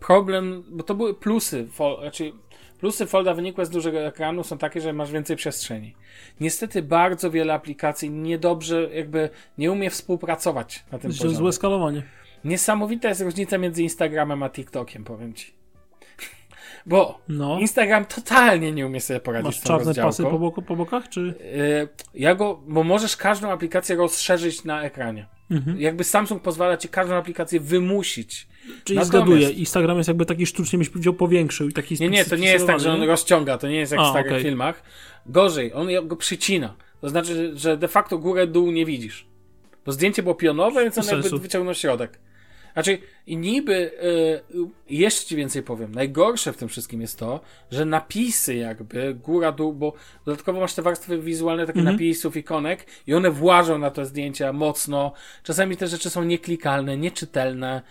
problem, bo to były plusy, fol, znaczy plusy folda wynikłe z dużego ekranu są takie, że masz więcej przestrzeni. Niestety bardzo wiele aplikacji niedobrze jakby nie umie współpracować na tym To poziomie. złe skalowanie. Niesamowita jest różnica między Instagramem a TikTokiem, powiem ci. Bo No. Instagram totalnie nie umie sobie poradzić Masz z tą czarne pasy rozdziałką. po, boku, po bokach, czy... Yy, Ja go, bo możesz każdą aplikację rozszerzyć na ekranie. Mhm. Jakby Samsung pozwala ci każdą aplikację wymusić. Czyli Natomiast- zgaduję, Instagram jest jakby taki sztucznie byś powiedział powiększył i taki Nie, nie, to nie jest tak, że on rozciąga, to nie jest jak A, w starych okej. filmach. Gorzej, on go przycina. To znaczy, że de facto górę, dół nie widzisz. Bo zdjęcie było pionowe, więc on jakby wyciągnął środek. Znaczy, i niby, y, jeszcze ci więcej powiem, najgorsze w tym wszystkim jest to, że napisy jakby, góra, dół, bo dodatkowo masz te warstwy wizualne, takie Mhm. napisów, ikonek i one włażą na te zdjęcia mocno. Czasami te rzeczy są nieklikalne, nieczytelne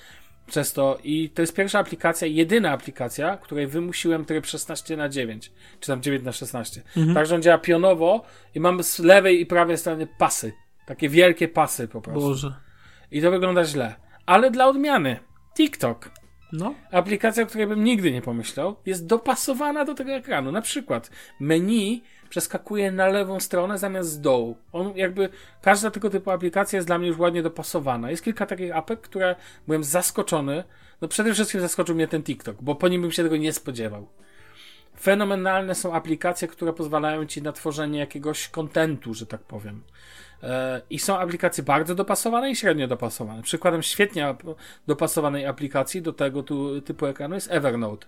przez to i to jest pierwsza aplikacja, jedyna aplikacja, której wymusiłem tryb 16 na 9 czy tam 9 na 16 Mhm. Także on działa pionowo i mamy z lewej i prawej strony pasy. Takie wielkie pasy po prostu. Boże. I to wygląda źle. Ale dla odmiany, TikTok, No. aplikacja, o której bym nigdy nie pomyślał, jest dopasowana do tego ekranu. Na przykład menu przeskakuje na lewą stronę zamiast z dołu. On jakby, każda tego typu aplikacja jest dla mnie już ładnie dopasowana. Jest kilka takich apek, które byłem zaskoczony. No przede wszystkim zaskoczył mnie ten TikTok, bo po nim bym się tego nie spodziewał. Fenomenalne są aplikacje, które pozwalają ci na tworzenie jakiegoś kontentu, że tak powiem. E, I są aplikacje bardzo dopasowane i średnio dopasowane. Przykładem świetnie dopasowanej aplikacji do tego tu, typu ekranu jest Evernote.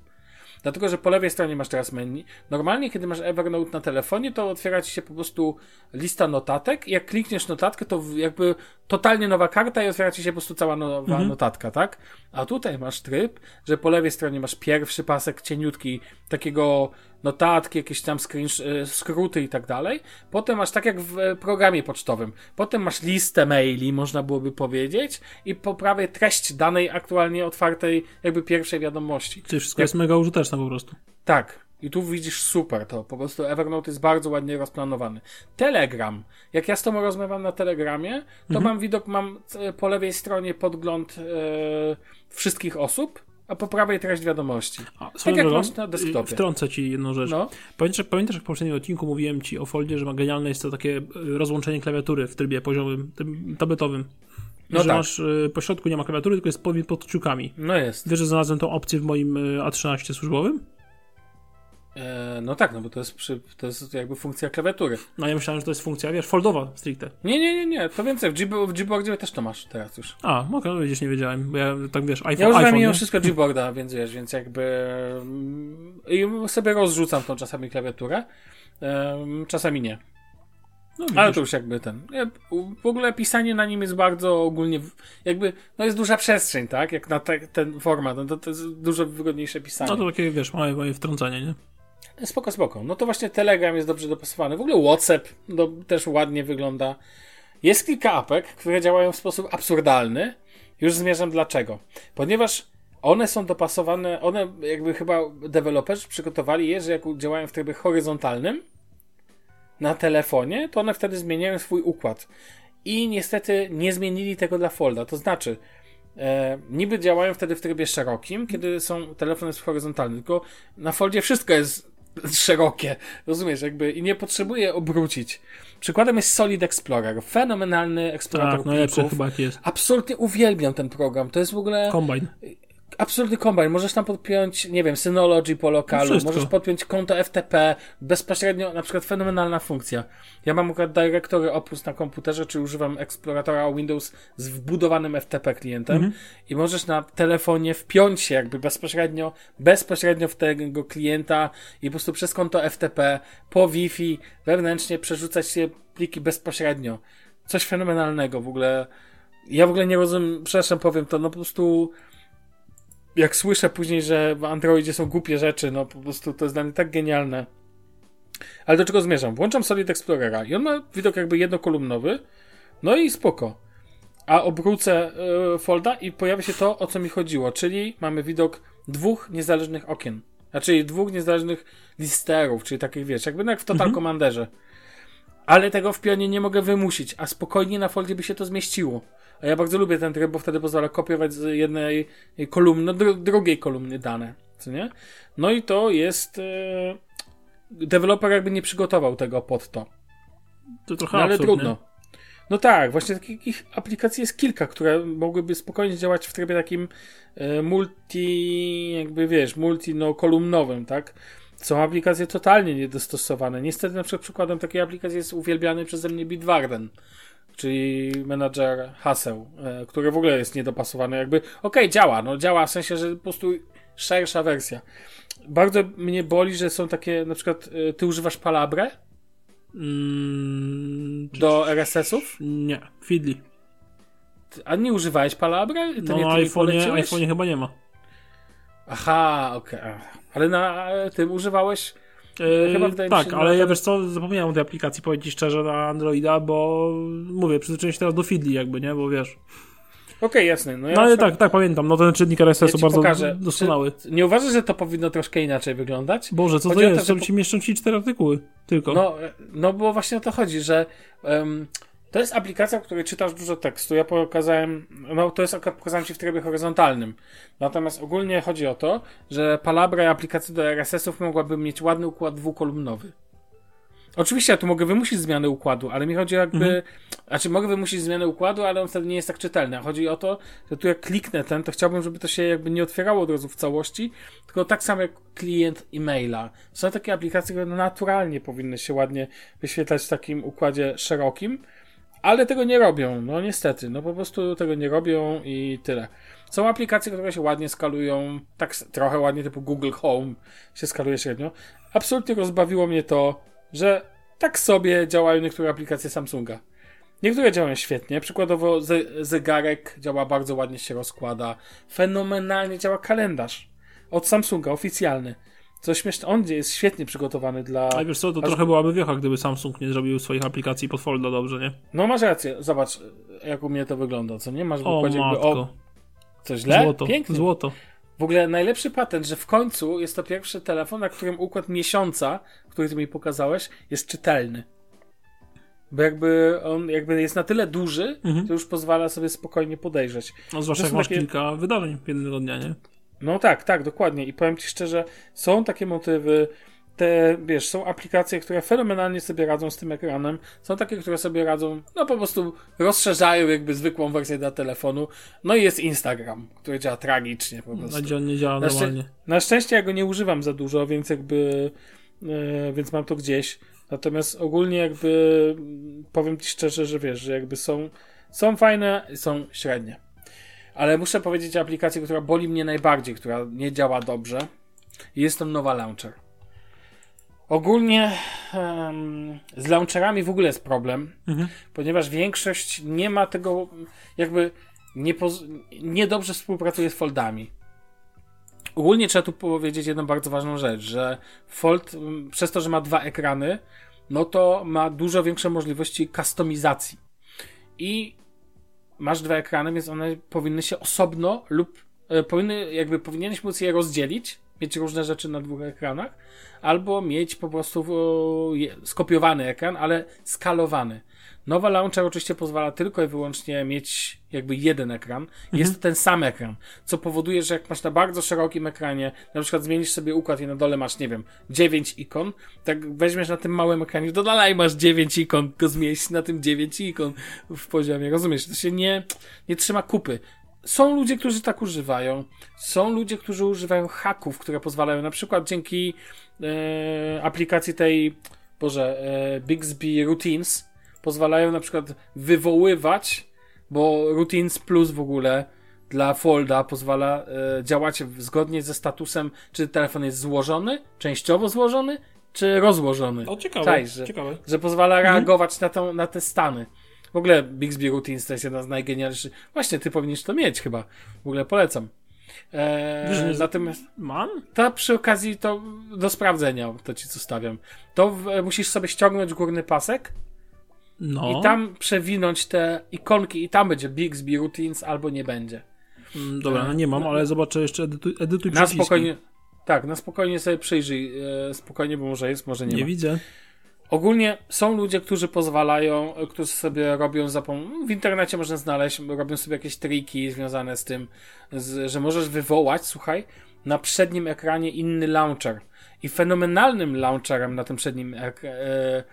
Dlatego, że po lewej stronie masz teraz menu. Normalnie, kiedy masz Evernote na telefonie, to otwiera ci się po prostu lista notatek. I jak klikniesz notatkę, to jakby totalnie nowa karta i otwiera ci się po prostu cała nowa notatka, tak? A tutaj masz tryb, że po lewej stronie masz pierwszy pasek cieniutki, takiego notatki, jakieś tam screen, e, skróty i tak dalej. Potem masz tak jak w e, programie pocztowym. Potem masz listę maili, można byłoby powiedzieć, i po prawej treść danej aktualnie otwartej, jakby pierwszej wiadomości. Czyli wszystko Jak- jest mega użyteczne po prostu. Tak. I tu widzisz super to. Po prostu Evernote jest bardzo ładnie rozplanowany. Telegram. Jak ja z tobą rozmawiam na Telegramie, to Mhm. mam widok, mam po lewej stronie podgląd e, wszystkich osób, a po prawej treść wiadomości. A, swoją jak masz na desktopie. y, Wtrącę ci jedną rzecz. No, Pamiętasz, pamiętasz, jak w poprzednim odcinku mówiłem ci o foldzie, że ma genialne jest to takie y, rozłączenie klawiatury w trybie poziomym, tym tabletowym. No że tak. masz y, po środku nie ma klawiatury, tylko jest podmiot pod kciukami. no jest. Wiesz, że znalazłem tą opcję w moim y, A13 służbowym? E, no tak, no bo to jest, przy, to jest jakby funkcja klawiatury. No ja myślałem, że to jest funkcja, wiesz, foldowa stricte. Nie, nie, nie, nie. To więcej. W, w Gboardzie też to masz teraz już. A, mogę, widzisz, nie wiedziałem, bo ja tak wiesz, iPhone, Ja używam iPhone, mimo wszystko Gboarda, więc wiesz, więc jakby mm, i sobie rozrzucam tą czasami klawiaturę. Czasami nie. No, Ale to już jakby ten. W ogóle pisanie na nim jest bardzo ogólnie, jakby, no jest duża przestrzeń, tak? Jak na te, ten format, no to, to jest dużo wygodniejsze pisanie. No to takie, wiesz, małe, małe wtrącenie, nie? Spoko, spoko. No to właśnie Telegram jest dobrze dopasowany. W ogóle WhatsApp no, też ładnie wygląda. Jest kilka apek, które działają w sposób absurdalny. Już zmierzam dlaczego. Ponieważ one są dopasowane, one jakby chyba deweloperzy przygotowali je, że jak działają w trybie horyzontalnym na telefonie, to one wtedy zmieniają swój układ. I niestety nie zmienili tego dla Folda. To znaczy, e, niby działają wtedy w trybie szerokim, kiedy są telefon jest horyzontalny, tylko na Foldzie wszystko jest [laughs] szerokie, rozumiesz, jakby i nie potrzebuje obrócić. Przykładem jest Solid Explorer, fenomenalny eksplorator Tak, najlepszy chyba jest. Absolutnie uwielbiam ten program. To jest w ogóle Combine. Absolutny kombine. Możesz tam podpiąć, nie wiem, Synology po lokalu, No możesz podpiąć konto FTP, bezpośrednio, na przykład fenomenalna funkcja. Ja mam akurat dyrektory Opus na komputerze, czy używam eksploratora Windows z wbudowanym FTP klientem Mhm. i możesz na telefonie wpiąć się jakby bezpośrednio, bezpośrednio w tego klienta i po prostu przez konto FTP po Wi-Fi wewnętrznie przerzucać się pliki bezpośrednio. Coś fenomenalnego w ogóle. Ja w ogóle nie rozumiem, przepraszam, powiem to, no po prostu jak słyszę później, że w Androidzie są głupie rzeczy, no po prostu to jest dla mnie tak genialne. Ale do czego zmierzam? Włączam Solid Explorera i on ma widok jakby jednokolumnowy, no i spoko. A obrócę y, folda i pojawia się to, o co mi chodziło, czyli mamy widok dwóch niezależnych okien. Znaczy dwóch niezależnych listerów, czyli takich, wiesz, jakby no jak w Total Mhm. Commanderze. Ale tego w pionie nie mogę wymusić, a spokojnie na foldzie by się to zmieściło. A ja bardzo lubię ten tryb, bo wtedy pozwala kopiować z jednej kolumny do dru- drugiej kolumny dane, co nie? No i to jest... E, deweloper jakby nie przygotował tego pod to. To trochę No ale absurd, trudno. Nie? No tak, właśnie takich aplikacji jest kilka, które mogłyby spokojnie działać w trybie takim e, multi, jakby wiesz, multi no, kolumnowym, tak? Są aplikacje totalnie niedostosowane. Niestety na przykład przykładem takiej aplikacji jest uwielbiany przeze mnie Bitwarden, czyli menadżer haseł, e, który w ogóle jest niedopasowany. Jakby, okej, działa, no działa w sensie, że po prostu szersza wersja. Bardzo mnie boli, że są takie, na przykład e, ty używasz Palabre Mm, do RSS-ów? Nie, Feedly. A nie używałeś Palabra? To No nie na poleciłeś? iPhone'ie chyba nie ma. Aha, okej. Ale na e, tym używałeś. Chyba wydaje mi tak, się, ale ja wiesz co, zapomniałem o tej aplikacji, powiedzieć szczerze, na Androida, bo mówię, przyzwyczaiłem się teraz do Feedly jakby, nie, bo wiesz. Okej, jasne. No, ja No ale tak, tak, pamiętam, no ten czytnik RSS-u ja bardzo pokażę. doskonały. Czy, nie uważasz, że to powinno troszkę inaczej wyglądać? Boże, co Chodzi to o to, jest? że ci mieszczą ci cztery artykuły, tylko. No, no bo właśnie o to chodzi, że em, to jest aplikacja, w której czytasz dużo tekstu. Ja pokazałem, no to jest akurat pokazałem ci w trybie horyzontalnym. Natomiast ogólnie chodzi o to, że Palabra i aplikacje do RSS-ów mogłaby mieć ładny układ dwukolumnowy. Oczywiście ja tu mogę wymusić zmianę układu, ale mi chodzi jakby. Mhm. Znaczy, mogę wymusić zmianę układu, ale on wtedy nie jest tak czytelny. A Chodzi o to, że tu jak kliknę ten, to chciałbym, żeby to się jakby nie otwierało od razu w całości, tylko tak samo jak klient e-maila. Są takie aplikacje, które naturalnie powinny się ładnie wyświetlać w takim układzie szerokim, ale tego nie robią. No niestety, no po prostu tego nie robią i tyle. Są aplikacje, które się ładnie skalują, tak trochę ładnie, typu Google Home się skaluje średnio. Absolutnie rozbawiło mnie to, że tak sobie działają niektóre aplikacje Samsunga. Niektóre działają świetnie, przykładowo ze- zegarek działa bardzo ładnie, się rozkłada. Fenomenalnie działa kalendarz od Samsunga, oficjalny. Co śmieszne, on jest świetnie przygotowany dla... A wiesz co, to trochę byłaby wiocha, gdyby Samsung nie zrobił swoich aplikacji pod folda dobrze, nie? No masz rację, zobacz jak u mnie to wygląda, co nie? Masz w O układzie jakby, matko, o, co źle? złoto, Pięknie. złoto. W ogóle najlepszy patent, że w końcu jest to pierwszy telefon, na którym układ miesiąca, który ty mi pokazałeś, jest czytelny. Bo jakby on jakby jest na tyle duży, Mhm. to już pozwala sobie spokojnie podejrzeć. No, zwłaszcza jak masz takie- kilka wydarzeń jednego dnia, nie? No tak, tak, dokładnie. I powiem ci szczerze, są takie motywy, te, wiesz, są aplikacje, które fenomenalnie sobie radzą z tym ekranem, są takie, które sobie radzą, no po prostu rozszerzają jakby zwykłą wersję dla telefonu. No i jest Instagram, który działa tragicznie po prostu. Na dzień nie działa Na, normalnie. na szczęście ja go nie używam za dużo, więc jakby, e, więc mam to gdzieś. Natomiast ogólnie jakby mm, powiem ci szczerze, że wiesz, że jakby są, są fajne, są średnie. Ale muszę powiedzieć o aplikacji, która boli mnie najbardziej, która nie działa dobrze. Jest to nowa launcher. Ogólnie em, z launcherami w ogóle jest problem, Mhm. ponieważ większość nie ma tego, jakby nie, poz- nie dobrze współpracuje z foldami. Ogólnie trzeba tu powiedzieć jedną bardzo ważną rzecz, że Fold przez to, że ma dwa ekrany, no to ma dużo większe możliwości kustomizacji. I masz dwa ekrany, więc one powinny się osobno lub e, powinny, jakby powinieneś móc je rozdzielić, mieć różne rzeczy na dwóch ekranach, albo mieć po prostu e, je- skopiowany ekran, ale skalowany. Nowa launcher oczywiście pozwala tylko i wyłącznie mieć jakby jeden ekran. Jest to ten sam ekran, co powoduje, że jak masz na bardzo szerokim ekranie, na przykład zmienisz sobie układ i na dole masz, nie wiem, 9 ikon, tak weźmiesz na tym małym ekranie, to dalej masz 9 ikon, tylko zmieść na tym 9 ikon w poziomie, rozumiesz? To się nie, nie trzyma kupy. Są ludzie, którzy tak używają. Są ludzie, którzy używają haków, które pozwalają na przykład dzięki e, aplikacji tej, Boże, e, Bixby Routines, pozwalają na przykład wywoływać, bo Routines Plus w ogóle dla Folda pozwala e, działać zgodnie ze statusem, czy telefon jest złożony, częściowo złożony, czy rozłożony. O, ciekawe, Czaisz, że, ciekawe. że pozwala reagować na, tą, na te stany. W ogóle Bixby Routines to jest jedna z najgenialniejszych. Właśnie, ty powinieneś to mieć chyba. W ogóle polecam. Wiesz, Eee, nie- natomiast Mam? to przy okazji to do sprawdzenia, to ci zostawiam. To w, musisz sobie ściągnąć górny pasek No. i tam przewinąć te ikonki i tam będzie Bixby Routines albo nie będzie. Mm, Dobra, no nie mam, ale zobaczę jeszcze edytuj, edytuj Na przyciski. spokojnie. Tak, na spokojnie sobie przyjrzyj. E, spokojnie, bo może jest, może nie, Nie ma. widzę. Ogólnie są ludzie, którzy pozwalają, e, którzy sobie robią za w internecie można znaleźć, robią sobie jakieś triki związane z tym, z, że możesz wywołać, słuchaj, na przednim ekranie inny launcher. I fenomenalnym launcherem na tym przednim ek- e, em,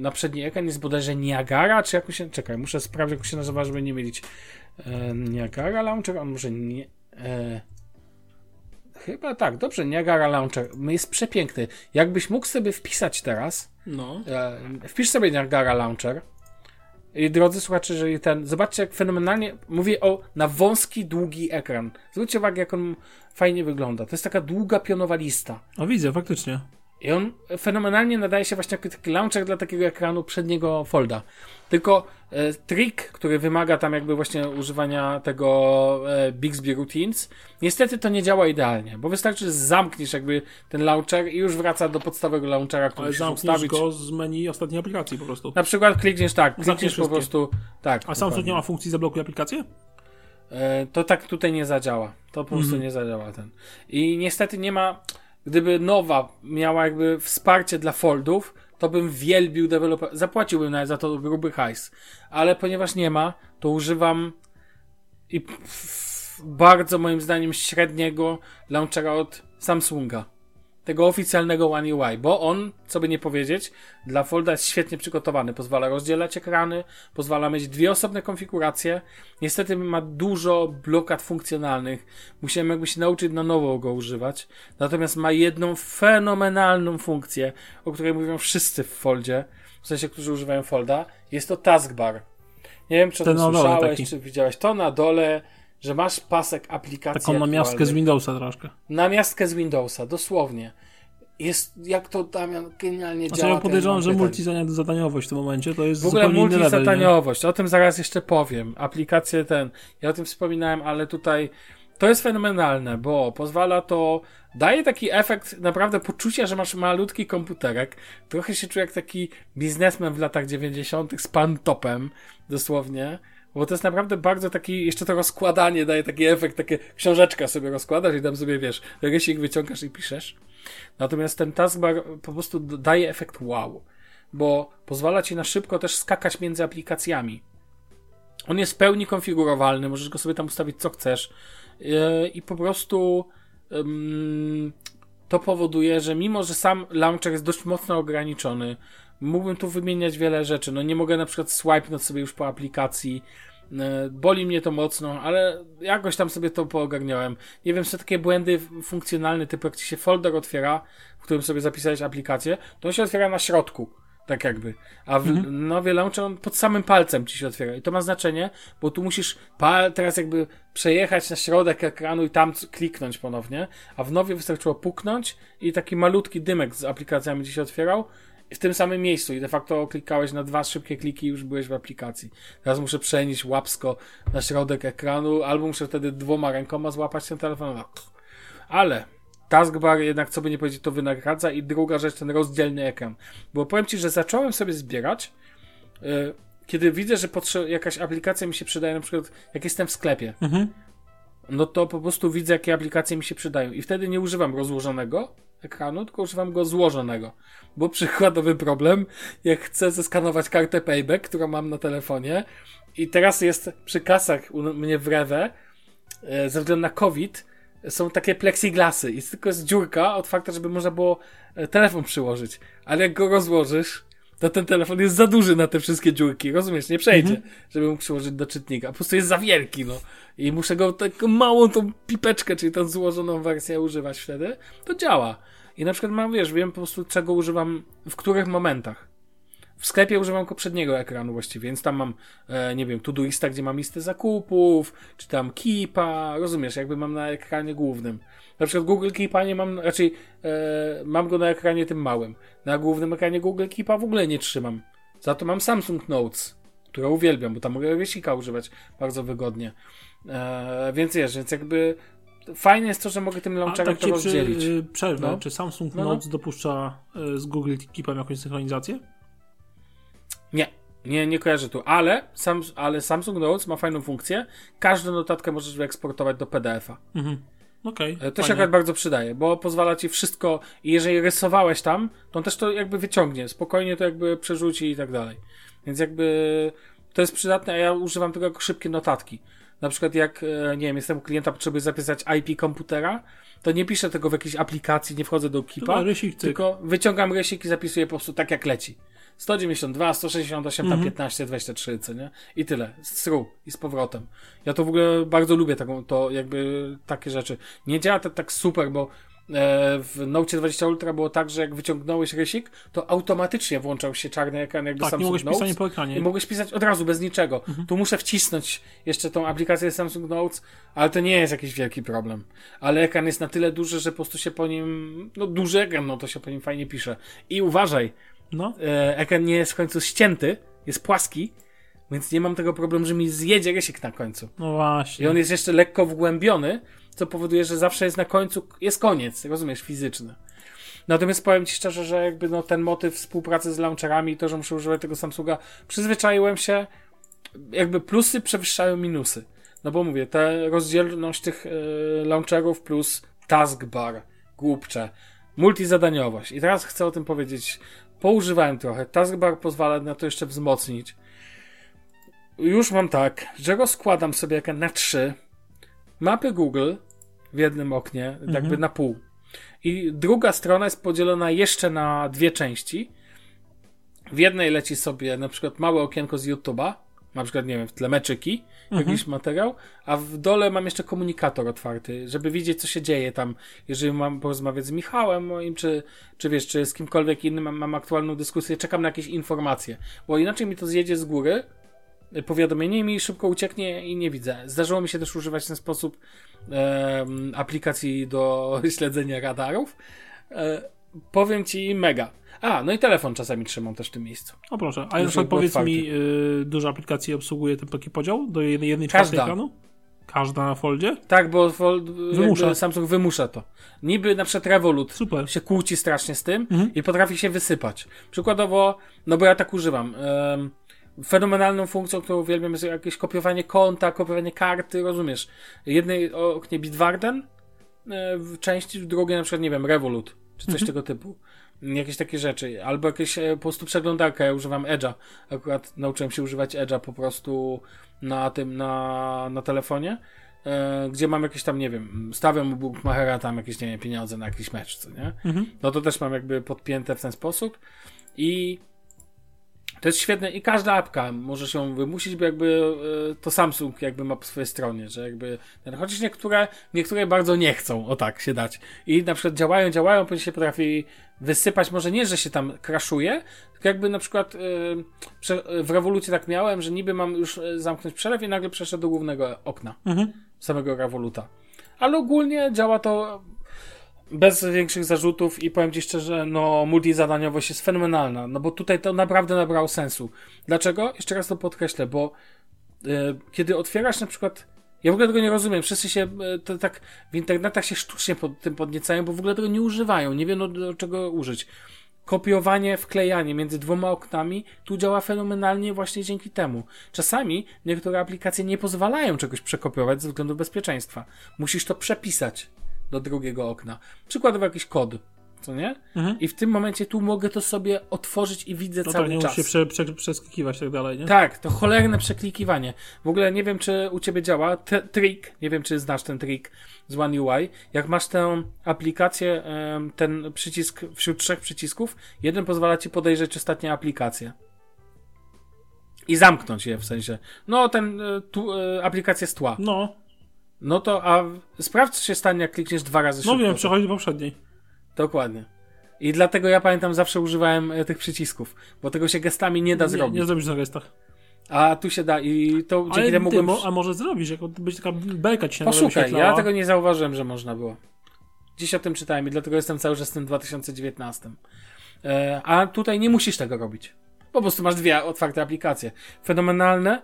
na przedni ekran jest bodajże Niagara, czy jakoś się, czekaj, muszę sprawdzić, jak się nazywa, żeby nie mylić. Niagara Launcher, on może nie, e, chyba tak, dobrze, Niagara Launcher, jest przepiękny. Jakbyś mógł sobie wpisać teraz, No. E, wpisz sobie Niagara Launcher. I drodzy słuchacze, jeżeli ten. Zobaczcie, jak fenomenalnie. Mówię o na wąski, długi ekran. Zwróćcie uwagę, jak on fajnie wygląda. To jest taka długa pionowa lista. O, widzę, faktycznie. I on fenomenalnie nadaje się właśnie jako taki launcher dla takiego ekranu przedniego folda. Tylko e, trik, który wymaga tam jakby właśnie używania tego e, Bixby Routines, niestety to nie działa idealnie, bo wystarczy, że zamkniesz jakby ten launcher i już wraca do podstawowego launchera, który Ale zamkniesz ustawić. go z menu ostatniej aplikacji po prostu. Na przykład klikniesz tak, Zamkniesz klikniesz po wszystkie. prostu. Tak. A Samsung nie ma funkcji zablokuj aplikację? E, to tak tutaj nie zadziała. To po prostu Mhm. nie zadziała ten. I niestety nie ma. Gdyby nowa miała jakby wsparcie dla foldów, to bym wielbił deweloper. Zapłaciłbym nawet za to gruby hajs. Ale ponieważ nie ma, to używam i bardzo moim zdaniem średniego launchera od Samsunga. Tego oficjalnego One UI, bo on, co by nie powiedzieć, dla Folda jest świetnie przygotowany. Pozwala rozdzielać ekrany, pozwala mieć dwie osobne konfiguracje. Niestety ma dużo blokad funkcjonalnych. Musimy jakby się nauczyć na nowo go używać. Natomiast ma jedną fenomenalną funkcję, o której mówią wszyscy w Foldzie, w sensie, którzy używają Folda. Jest to taskbar. Nie wiem, czy o tym słyszałeś, taki. czy widziałeś. To na dole, że masz pasek aplikacji Taką namiastkę z. Windowsa troszkę. Namiastkę z Windowsa, dosłownie. Jest, jak to Damian genialnie Znaczy działa. ja ten podejrzewam, że multizadaniowość w tym momencie to jest W ogóle multizadaniowość, o tym zaraz jeszcze powiem. Aplikacje ten, ja o tym wspominałem, ale tutaj to jest fenomenalne, bo pozwala to, daje taki efekt naprawdę poczucia, że masz malutki komputerek. Trochę się czuję jak taki biznesmen w latach 90. z pantopem, dosłownie. Bo to jest naprawdę bardzo taki, jeszcze to rozkładanie daje taki efekt, takie książeczka sobie rozkładasz i tam sobie, wiesz, rysik wyciągasz i piszesz. Natomiast ten taskbar po prostu daje efekt wow, bo pozwala ci na szybko też skakać między aplikacjami. On jest w pełni konfigurowalny, możesz go sobie tam ustawić co chcesz yy, i po prostu to powoduje, że mimo, że sam launcher jest dość mocno ograniczony, mógłbym tu wymieniać wiele rzeczy. No nie mogę na przykład swipenąć sobie już po aplikacji. E, boli mnie to mocno, ale jakoś tam sobie to poogarniałem. Nie wiem, są takie błędy funkcjonalne, typu jak ci się folder otwiera, w którym sobie zapisałeś aplikację, to on się otwiera na środku. Tak jakby. A w mhm. nowie launcher on pod samym palcem ci się otwiera. I to ma znaczenie, bo tu musisz pal teraz jakby przejechać na środek ekranu i tam kliknąć ponownie. A w nowie wystarczyło puknąć i taki malutki dymek z aplikacjami ci się otwierał w tym samym miejscu i de facto klikałeś na dwa szybkie kliki i już byłeś w aplikacji. Teraz muszę przenieść łapsko na środek ekranu, albo muszę wtedy dwoma rękoma złapać ten telefon. No, ale taskbar jednak, co by nie powiedzieć, to wynagradza i druga rzecz, ten rozdzielny ekran. Bo powiem Ci, że zacząłem sobie zbierać, yy, kiedy widzę, że jakaś aplikacja mi się przydaje, na przykład jak jestem w sklepie, mhm. no to po prostu widzę, jakie aplikacje mi się przydają i wtedy nie używam rozłożonego, ekranu, tylko używam go złożonego. Bo przykładowy problem, jak chcę zeskanować kartę Payback, którą mam na telefonie i teraz jest przy kasach u mnie w Rewe, e, ze względu na COVID, są takie plexiglasy i tylko jest dziurka otwarta, żeby można było e, telefon przyłożyć. Ale jak go rozłożysz, to ten telefon jest za duży na te wszystkie dziurki, rozumiesz? Nie przejdzie, mhm. żeby mógł przyłożyć do czytnika. Po prostu jest za wielki, no. I muszę go taką małą tą pipeczkę, czyli tą złożoną wersję używać wtedy. To działa. I na przykład mam, wiesz, wiem po prostu czego używam, w których momentach. W sklepie używam poprzedniego ekranu właściwie, więc tam mam, e, nie wiem, Todoista, gdzie mam listę zakupów, czy tam Keepa, rozumiesz, jakby mam na ekranie głównym. Na przykład Google Keepa nie mam, raczej e, mam go na ekranie tym małym. Na głównym ekranie Google Keepa w ogóle nie trzymam. Za to mam Samsung Notes, które uwielbiam, bo tam mogę rysika używać bardzo wygodnie. E, więc wiesz, więc jakby fajne jest to, że mogę tym launcherem tak to rozdzielić. Przy, przerwę, no. czy Samsung no, no. Notes dopuszcza y, z Google Keepem jakąś synchronizację? Nie. Nie, nie kojarzę tu, ale, sam, ale Samsung Notes ma fajną funkcję. Każdą notatkę możesz wyeksportować do PDF-a. Mhm. Okay, e, to fajnie. się akurat bardzo przydaje, bo pozwala ci wszystko i jeżeli rysowałeś tam, to on też to jakby wyciągnie, spokojnie to jakby przerzuci i tak dalej. Więc jakby to jest przydatne, a ja używam tego jako szybkie notatki. Na przykład jak, e, nie wiem, jestem u klienta, potrzebuję zapisać IP komputera, to nie piszę tego w jakiejś aplikacji, nie wchodzę do Keepa, rysik, tylko wyciągam rysik i zapisuję po prostu tak jak leci. 192, 168, tam 15, mhm. 23, co nie? I tyle. Stru i z powrotem. Ja to w ogóle bardzo lubię taką, to jakby takie rzeczy. Nie działa to tak super, bo E, w Note 20 Ultra było tak, że jak wyciągnąłeś rysik, to automatycznie włączał się czarny ekran jakby tak, Samsung nie mogłeś Notes. pisać po ekranie. I mogłeś pisać od razu, bez niczego. Mhm. Tu muszę wcisnąć jeszcze tą aplikację Samsung Notes, ale to nie jest jakiś wielki problem. Ale ekran jest na tyle duży, że po prostu się po nim, no duży ekran, no to się po nim fajnie pisze. I uważaj, no. E, ekran nie jest w końcu ścięty, jest płaski, więc nie mam tego problemu, że mi zjedzie rysik na końcu. No właśnie. I on jest jeszcze lekko wgłębiony, co powoduje, że zawsze jest na końcu, jest koniec, rozumiesz, fizyczny. Natomiast powiem Ci szczerze, że jakby no ten motyw współpracy z launcherami, to, że muszę używać tego Samsunga, przyzwyczaiłem się, jakby plusy przewyższają minusy. No bo mówię, ta rozdzielność tych yy, launcherów plus taskbar, głupcze, multizadaniowość. I teraz chcę o tym powiedzieć. Poużywałem trochę. Taskbar pozwala na to jeszcze wzmocnić. Już mam tak, że rozkładam sobie jak na trzy mapy Google w jednym oknie, mhm. jakby na pół. I druga strona jest podzielona jeszcze na dwie części. W jednej leci sobie na przykład małe okienko z YouTube'a, na przykład, nie wiem, w tle meczyki, mhm. jakiś materiał, a w dole mam jeszcze komunikator otwarty, żeby widzieć, co się dzieje tam, jeżeli mam porozmawiać z Michałem moim, czy, czy wiesz, czy z kimkolwiek innym mam, mam aktualną dyskusję, czekam na jakieś informacje, bo inaczej mi to zjedzie z góry, powiadomienie i mi szybko ucieknie i nie widzę. Zdarzyło mi się też używać w ten sposób e, aplikacji do [laughs] śledzenia radarów. E, powiem ci mega. A, no i telefon czasami trzymam też w tym miejscu. O proszę, a jeszcze powiedz mi, y, dużo aplikacji obsługuje ten taki podział do jednej, jednej czwartej ekranu? Każda na foldzie? Tak, bo fold, wymusza. Samsung wymusza to. Niby na przykład Revolut Super. się kłóci strasznie z tym mhm. i potrafi się wysypać. Przykładowo, no bo ja tak używam. Um, fenomenalną funkcją, którą uwielbiam, jest jakieś kopiowanie konta, kopiowanie karty, rozumiesz? Jednej oknie Bitwarden e, w części, w drugiej na przykład, nie wiem, Revolut, czy coś tego typu. Jakieś takie rzeczy. Albo jakieś e, po prostu przeglądarka, ja używam Edge'a. Akurat nauczyłem się używać Edge'a po prostu na tym, na, na telefonie. E, gdzie mam jakieś tam, nie wiem, stawiam u Bookmachera tam jakieś, nie wiem, pieniądze na jakiś mecz, co nie? No to też mam jakby podpięte w ten sposób i to jest świetne i każda apka może się wymusić, bo jakby e, to Samsung jakby ma po swojej stronie, że jakby chociaż niektóre, niektóre bardzo nie chcą, o tak się dać. I na przykład działają, działają, później się potrafi wysypać, może nie, że się tam kraszuje, tylko jakby na przykład yy, w rewolucji tak miałem, że niby mam już e, zamknąć przelew i nagle przeszedł do głównego okna Mhm. samego rewoluta. Ale ogólnie działa to bez większych zarzutów i powiem Ci szczerze, no multizadaniowość jest fenomenalna, no bo tutaj to naprawdę nabrało sensu. Dlaczego? Jeszcze raz to podkreślę, bo e, kiedy otwierasz na przykład ja w ogóle tego nie rozumiem. Wszyscy się e, to, tak w internetach się sztucznie pod tym podniecają, bo w ogóle tego nie używają. Nie wiedzą do czego użyć. Kopiowanie, wklejanie między dwoma oknami tu działa fenomenalnie właśnie dzięki temu. Czasami niektóre aplikacje nie pozwalają czegoś przekopiować ze względu bezpieczeństwa. Musisz to przepisać do drugiego okna. Przykładowo jakiś kod, co nie? Mhm. I w tym momencie tu mogę to sobie otworzyć i widzę No cały tak, nie czas. się prze, prze, przeskakiwać tak dalej, nie? Tak, to cholerne przeklikiwanie. W ogóle nie wiem, czy u ciebie działa. T- trik, nie wiem, czy znasz ten trik z One UI. Jak masz tę aplikację, ten przycisk wśród trzech przycisków, jeden pozwala ci podejrzeć ostatnie aplikacje. I zamknąć je w sensie. No, ten e, tu, e, aplikację z tła. No, No to, a sprawdź, co się stanie, jak klikniesz dwa razy no szybko. wiem, przechodzi do poprzedniej. Dokładnie. I dlatego ja pamiętam, zawsze używałem e, tych przycisków, bo tego się gestami nie da Nie, zrobić. nie zrobisz na gestach. A tu się da i to dzięki Ale temu ty, mogłem... mo, a może zrobisz, jako być taka belka ci się Poszukaj, ja tego nie zauważyłem, że można było. Dziś o tym czytałem i dlatego jestem cały czas w tym 2019. E, a tutaj nie musisz tego robić. Po prostu masz dwie otwarte aplikacje. Fenomenalne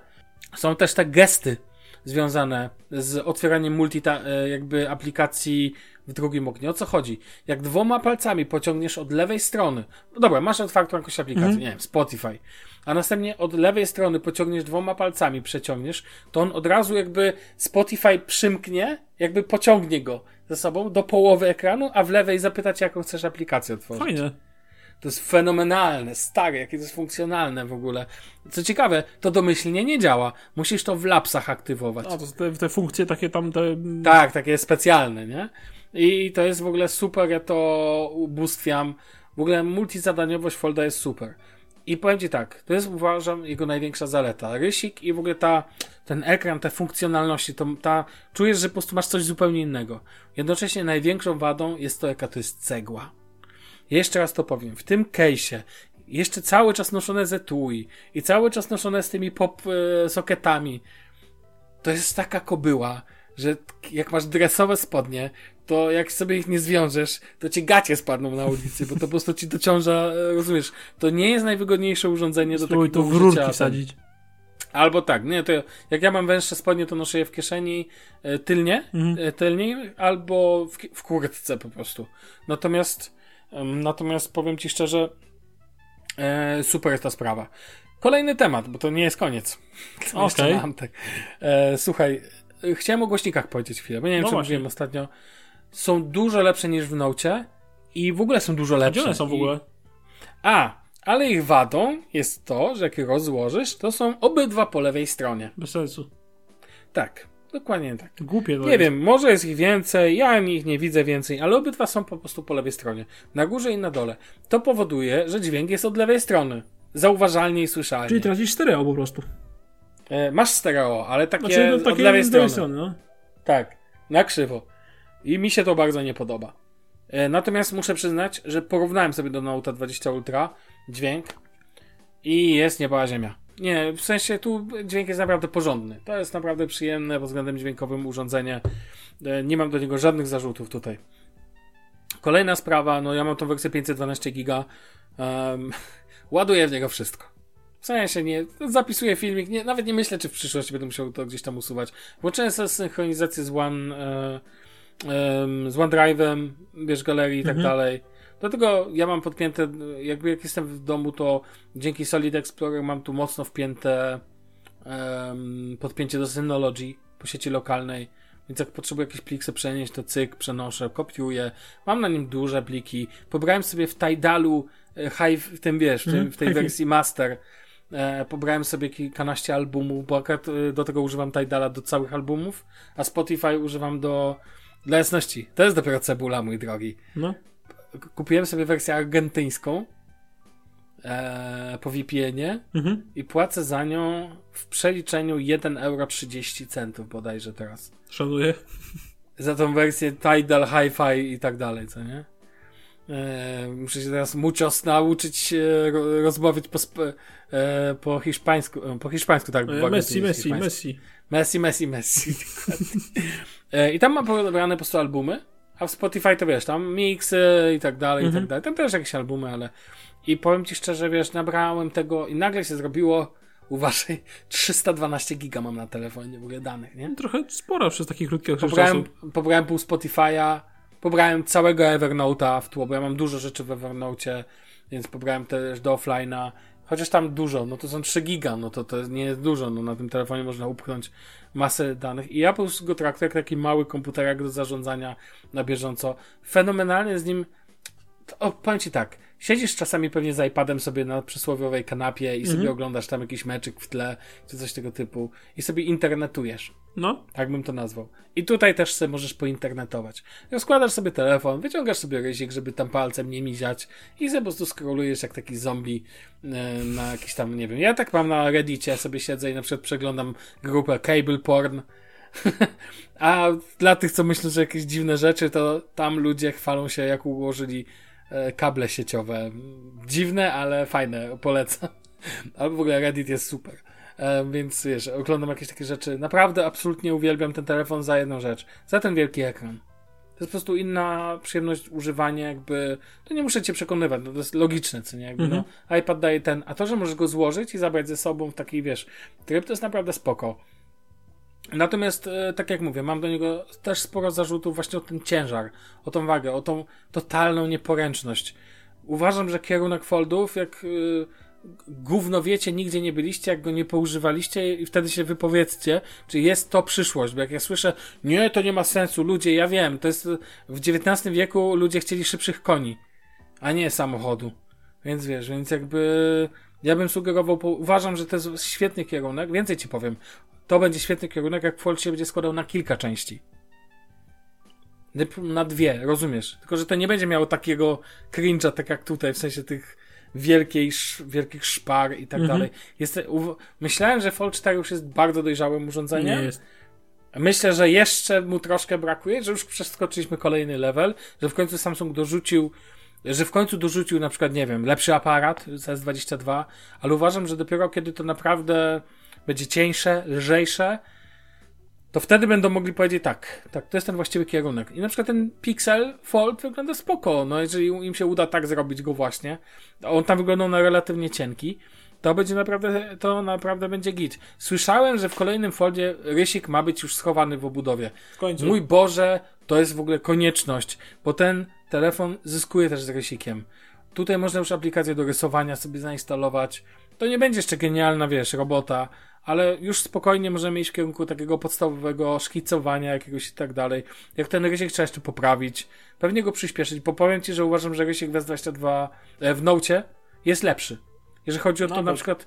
są też te gesty związane z otwieraniem multi e, jakby aplikacji w drugim oknie. O co chodzi? Jak dwoma palcami pociągniesz od lewej strony, no dobra, masz otwartą jakąś aplikację, nie wiem, Spotify, a następnie od lewej strony pociągniesz dwoma palcami, przeciągniesz, to on od razu jakby Spotify przymknie, jakby pociągnie go ze sobą do połowy ekranu, a w lewej zapyta cię, jaką chcesz aplikację otworzyć. Fajne. To jest fenomenalne, stare, jakie to jest funkcjonalne w ogóle. Co ciekawe, to domyślnie nie działa. Musisz to w lapsach aktywować. A to te, te funkcje takie tam, te... Tak, takie specjalne, nie? I to jest w ogóle super, ja to ubóstwiam. W ogóle multizadaniowość folda jest super. I powiem Ci tak, to jest uważam jego największa zaleta. Rysik i w ogóle ta, ten ekran, te funkcjonalności, to, ta, czujesz, że po prostu masz coś zupełnie innego. Jednocześnie największą wadą jest to, jaka to jest cegła. Jeszcze raz to powiem, w tym case'ie jeszcze cały czas noszone z etui i cały czas noszone z tymi pop e, soketami. To jest taka kobyła, że jak masz dresowe spodnie, to jak sobie ich nie zwiążesz, to ci gacie spadną na ulicy, bo to po prostu ci dociąża, e, rozumiesz, to nie jest najwygodniejsze urządzenie do Spróbuj takiego to w rurki użycia. wsadzić. Albo tak, nie, to jak ja mam węższe spodnie, to noszę je w kieszeni e, tylnie, Mhm. tylniej, albo w, w kurtce po prostu. Natomiast, natomiast powiem ci szczerze, e, super jest ta sprawa. Kolejny temat, bo to nie jest koniec. [laughs] Okej. tak. E, słuchaj, chciałem o głośnikach powiedzieć chwilę, bo nie wiem, No czy właśnie. mówiłem ostatnio. Są dużo lepsze niż w Nocie i w ogóle są dużo Gdzie lepsze. one są w I- ogóle? a, ale ich wadą jest to, że jak je rozłożysz, to są obydwa po lewej stronie. Bez sensu. Tak, dokładnie tak. Głupie to Nie jest. wiem, może jest ich więcej, ja ich nie widzę więcej, ale obydwa są po prostu po lewej stronie. Na górze i na dole. To powoduje, że dźwięk jest od lewej strony. Zauważalnie i słyszalnie. Czyli tracisz stereo po prostu. E, masz stereo, ale takie, Znaczy, no, od takie lewej z strony. lewej strony, no. Tak, na krzywo. I mi się to bardzo nie podoba. E, natomiast muszę przyznać, że porównałem sobie do Note 20 Ultra dźwięk i jest niebała ziemia. Nie, w sensie tu dźwięk jest naprawdę porządny. To jest naprawdę przyjemne pod względem dźwiękowym urządzenie. E, Nie mam do niego żadnych zarzutów tutaj. Kolejna sprawa, no ja mam tą wersję 512 giga. Um, [laughs] ładuję w niego wszystko. W sensie nie, zapisuję filmik, nie, nawet nie myślę, czy w przyszłości będę musiał to gdzieś tam usuwać. Włączyłem sobie synchronizację z One, e, em, z OneDrive'em, wiesz, galerii i tak Mhm. dalej. Dlatego ja mam podpięte, jakby jak jestem w domu, to dzięki Solid Explorer mam tu mocno wpięte um, podpięcie do Synology po sieci lokalnej. Więc jak potrzebuję jakieś pliki sobie przenieść, to cyk, przenoszę, kopiuję. Mam na nim duże pliki. Pobrałem sobie w Tidalu e, High, w tym wiesz, w, w tej wersji Master. E, pobrałem sobie kilkanaście albumów, bo akurat e, do tego używam Tidala do całych albumów, a Spotify używam do dla jasności. To jest dopiero cebula, mój drogi. No. Kupiłem sobie wersję argentyńską e, po VPN-ie Mhm. i płacę za nią w przeliczeniu 1,30 euro bodajże teraz. Szanuję. Za tą wersję Tidal, Hi-Fi i tak dalej, co nie? E, muszę się teraz muchos nauczyć ro, rozmawiać po, sp- e, po hiszpańsku. E, po hiszpańsku, tak. E, Messi, Messi. Messi. Messi, Messi, [laughs] Messi. I tam mam pobrane po prostu albumy, a w Spotify to wiesz, tam miksy i tak dalej, i tak dalej. Tam też jakieś albumy, ale i powiem ci szczerze, wiesz, nabrałem tego i nagle się zrobiło, [laughs] uważaj, 312 giga mam na telefonie w ogóle danych, nie? Trochę sporo przez taki krótki okres Pobrałem, czasu. pobrałem pół Spotify'a, pobrałem całego Evernote'a w tło, bo ja mam dużo rzeczy w Evernote'cie, więc pobrałem też do offline'a. Chociaż tam dużo, no to są 3 giga, no to to nie jest dużo, no na tym telefonie można upchnąć masę danych. I ja po prostu go traktuję jak taki mały komputerek do zarządzania na bieżąco. Fenomenalnie z nim, to, o, powiem ci tak, siedzisz czasami pewnie z iPadem sobie na przysłowiowej kanapie i sobie oglądasz tam jakiś meczyk w tle, czy coś tego typu i sobie internetujesz. No, Tak bym to nazwał. I tutaj też sobie możesz pointernetować. Rozkładasz sobie telefon, wyciągasz sobie ryzik, żeby tam palcem nie miziać i sobie po prostu scrollujesz jak taki zombie e, na jakiś tam, nie wiem. Ja tak mam na Reddicie, sobie siedzę i na przykład przeglądam grupę Cable Porn. [laughs] A dla tych, co myślą, że jakieś dziwne rzeczy, to tam ludzie chwalą się, jak ułożyli e, kable sieciowe. Dziwne, ale fajne, polecam. [laughs] Albo w ogóle Reddit jest super. Więc wiesz, oglądam jakieś takie rzeczy. Naprawdę absolutnie uwielbiam ten telefon za jedną rzecz. Za ten wielki ekran. To jest po prostu inna przyjemność używania, jakby. To nie muszę cię przekonywać, no to jest logiczne, co nie? Jakby, no, iPad daje ten. A to, że możesz go złożyć i zabrać ze sobą w taki, wiesz, tryb, to jest naprawdę spoko. Natomiast, e, tak jak mówię, mam do niego też sporo zarzutów właśnie o ten ciężar, o tą wagę, o tą totalną nieporęczność. Uważam, że kierunek foldów, jak y, gówno wiecie, nigdzie nie byliście, jak go nie poużywaliście i wtedy się wypowiedzcie, czy jest to przyszłość, bo jak ja słyszę, nie, to nie ma sensu, ludzie, ja wiem, to jest w XIX wieku ludzie chcieli szybszych koni, a nie samochodu. Więc wiesz, więc jakby ja bym sugerował, uważam, że to jest świetny kierunek, więcej ci powiem, to będzie świetny kierunek, jak Fold się będzie składał na kilka części. Na dwie, rozumiesz? Tylko, że to nie będzie miało takiego cringe'a, tak jak tutaj, w sensie tych wielkiej, wielkich szpar i tak Mhm. dalej. Jest, u, myślałem, że Fold 4 już jest bardzo dojrzałym urządzeniem. nie jest. Myślę, że jeszcze mu troszkę brakuje, że już przeskoczyliśmy kolejny level, że w końcu Samsung dorzucił, że w końcu dorzucił na przykład, nie wiem, lepszy aparat z S22, ale uważam, że dopiero kiedy to naprawdę będzie cieńsze, lżejsze, to wtedy będą mogli powiedzieć tak, tak, to jest ten właściwy kierunek. I na przykład ten Pixel Fold wygląda spoko, no jeżeli im się uda tak zrobić go właśnie, on tam wyglądał na relatywnie cienki, to będzie naprawdę, to naprawdę będzie git. Słyszałem, że w kolejnym Foldzie rysik ma być już schowany w obudowie. W końcu. Mój Boże, to jest w ogóle konieczność, bo ten telefon zyskuje też z rysikiem. Tutaj można już aplikację do rysowania sobie zainstalować. To nie będzie jeszcze genialna, wiesz, robota, ale już spokojnie możemy iść w kierunku takiego podstawowego szkicowania jakiegoś i tak dalej. Jak ten rysik trzeba jeszcze poprawić, pewnie go przyspieszyć, bo powiem Ci, że uważam, że rysik w S22 e, w Note jest lepszy. Jeżeli chodzi o to No na tak. przykład,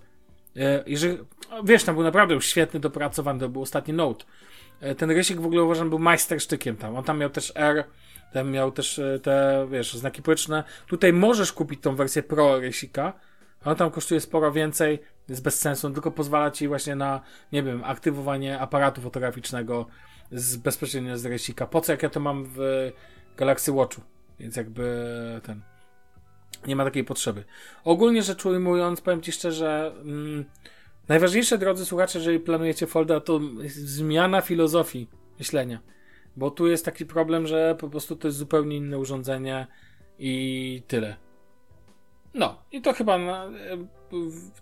e, jeżeli, wiesz, tam był naprawdę już świetny, dopracowany, to był ostatni Note. E, Ten rysik w ogóle uważam był majstersztykiem tam. On tam miał też R, tam miał też e, te, wiesz, znaki połyczne. Tutaj możesz kupić tą wersję Pro rysika, on tam kosztuje sporo więcej, jest bez sensu, on tylko pozwala ci właśnie na, nie wiem, aktywowanie aparatu fotograficznego z, bezpośrednio z rysika. Po co jak ja to mam w Galaxy Watchu? Więc jakby ten nie ma takiej potrzeby. Ogólnie rzecz ujmując, powiem Ci szczerze, mm, najważniejsze, drodzy słuchacze, jeżeli planujecie folda, to zmiana filozofii myślenia. Bo tu jest taki problem, że po prostu to jest zupełnie inne urządzenie i tyle. No, i to chyba, na,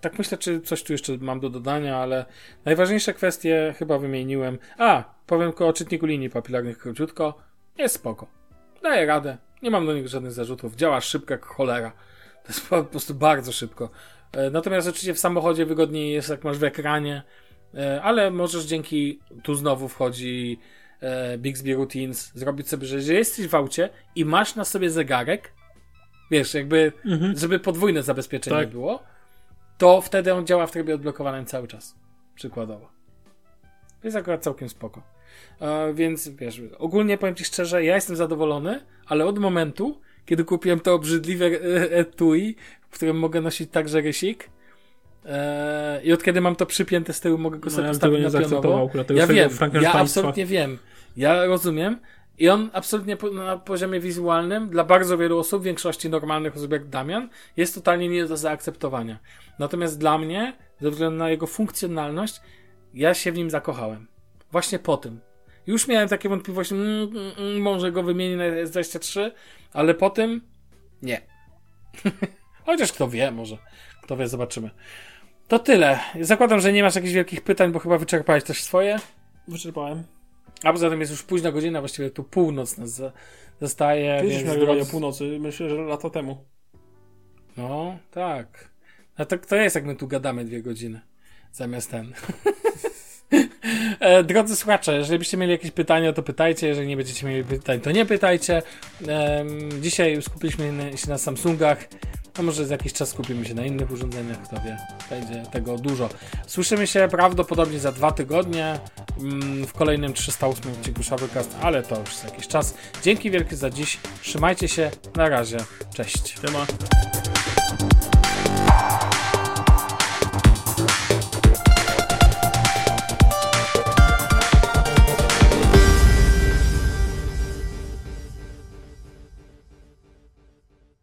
tak myślę, czy coś tu jeszcze mam do dodania, ale najważniejsze kwestie chyba wymieniłem. A, powiem tylko o czytniku linii papilarnych króciutko. Jest spoko. Daje radę. Nie mam do niego żadnych zarzutów. Działa szybko jak cholera. To jest po prostu bardzo szybko. E, natomiast oczywiście w samochodzie wygodniej jest, jak masz w ekranie, e, ale możesz dzięki, tu znowu wchodzi e, Bixby Routines, zrobić sobie, że jeżeli jesteś w aucie i masz na sobie zegarek, wiesz, jakby, Mhm. żeby podwójne zabezpieczenie Tak. było, to wtedy on działa w trybie odblokowanym cały czas. Przykładowo. Jest akurat całkiem spoko. E, więc wiesz, ogólnie powiem Ci szczerze, ja jestem zadowolony, ale od momentu, kiedy kupiłem to obrzydliwe e, etui, w którym mogę nosić także rysik, e, i od kiedy mam to przypięte z tyłu, mogę go No, sobie ja postawić tego nie na pionowo. Ja wiem, ja absolutnie wiem. Ja rozumiem. I on absolutnie na poziomie wizualnym dla bardzo wielu osób, większości normalnych osób jak Damian, jest totalnie nie do zaakceptowania. Natomiast dla mnie, ze względu na jego funkcjonalność, ja się w nim zakochałem. Właśnie po tym. Już miałem takie wątpliwości, mm, mm, mm, może go wymienię na S23, ale po tym nie. [laughs] Chociaż kto wie, może. Kto wie, zobaczymy. To tyle. Zakładam, że nie masz jakichś wielkich pytań, bo chyba wyczerpałeś też swoje. Wyczerpałem. A poza tym jest już późna godzina, właściwie tu północ nas zostaje. Kiedyś więc nagrywania drodzy- północy, myślę, że lata temu. No, tak. A to, to jest jak my tu gadamy dwie godziny. Zamiast ten. [laughs] E, Drodzy słuchacze, jeżeli byście mieli jakieś pytania, to pytajcie. Jeżeli nie będziecie mieli pytań, to nie pytajcie. Dzisiaj skupiliśmy się na Samsungach. A może za jakiś czas skupimy się na innych urządzeniach, kto wie, będzie tego dużo. Słyszymy się prawdopodobnie za dwa tygodnie mm, w kolejnym 308 odcinku Shufflecast, ale to już za jakiś czas. Dzięki wielkie za dziś, trzymajcie się, na razie, cześć. Siema.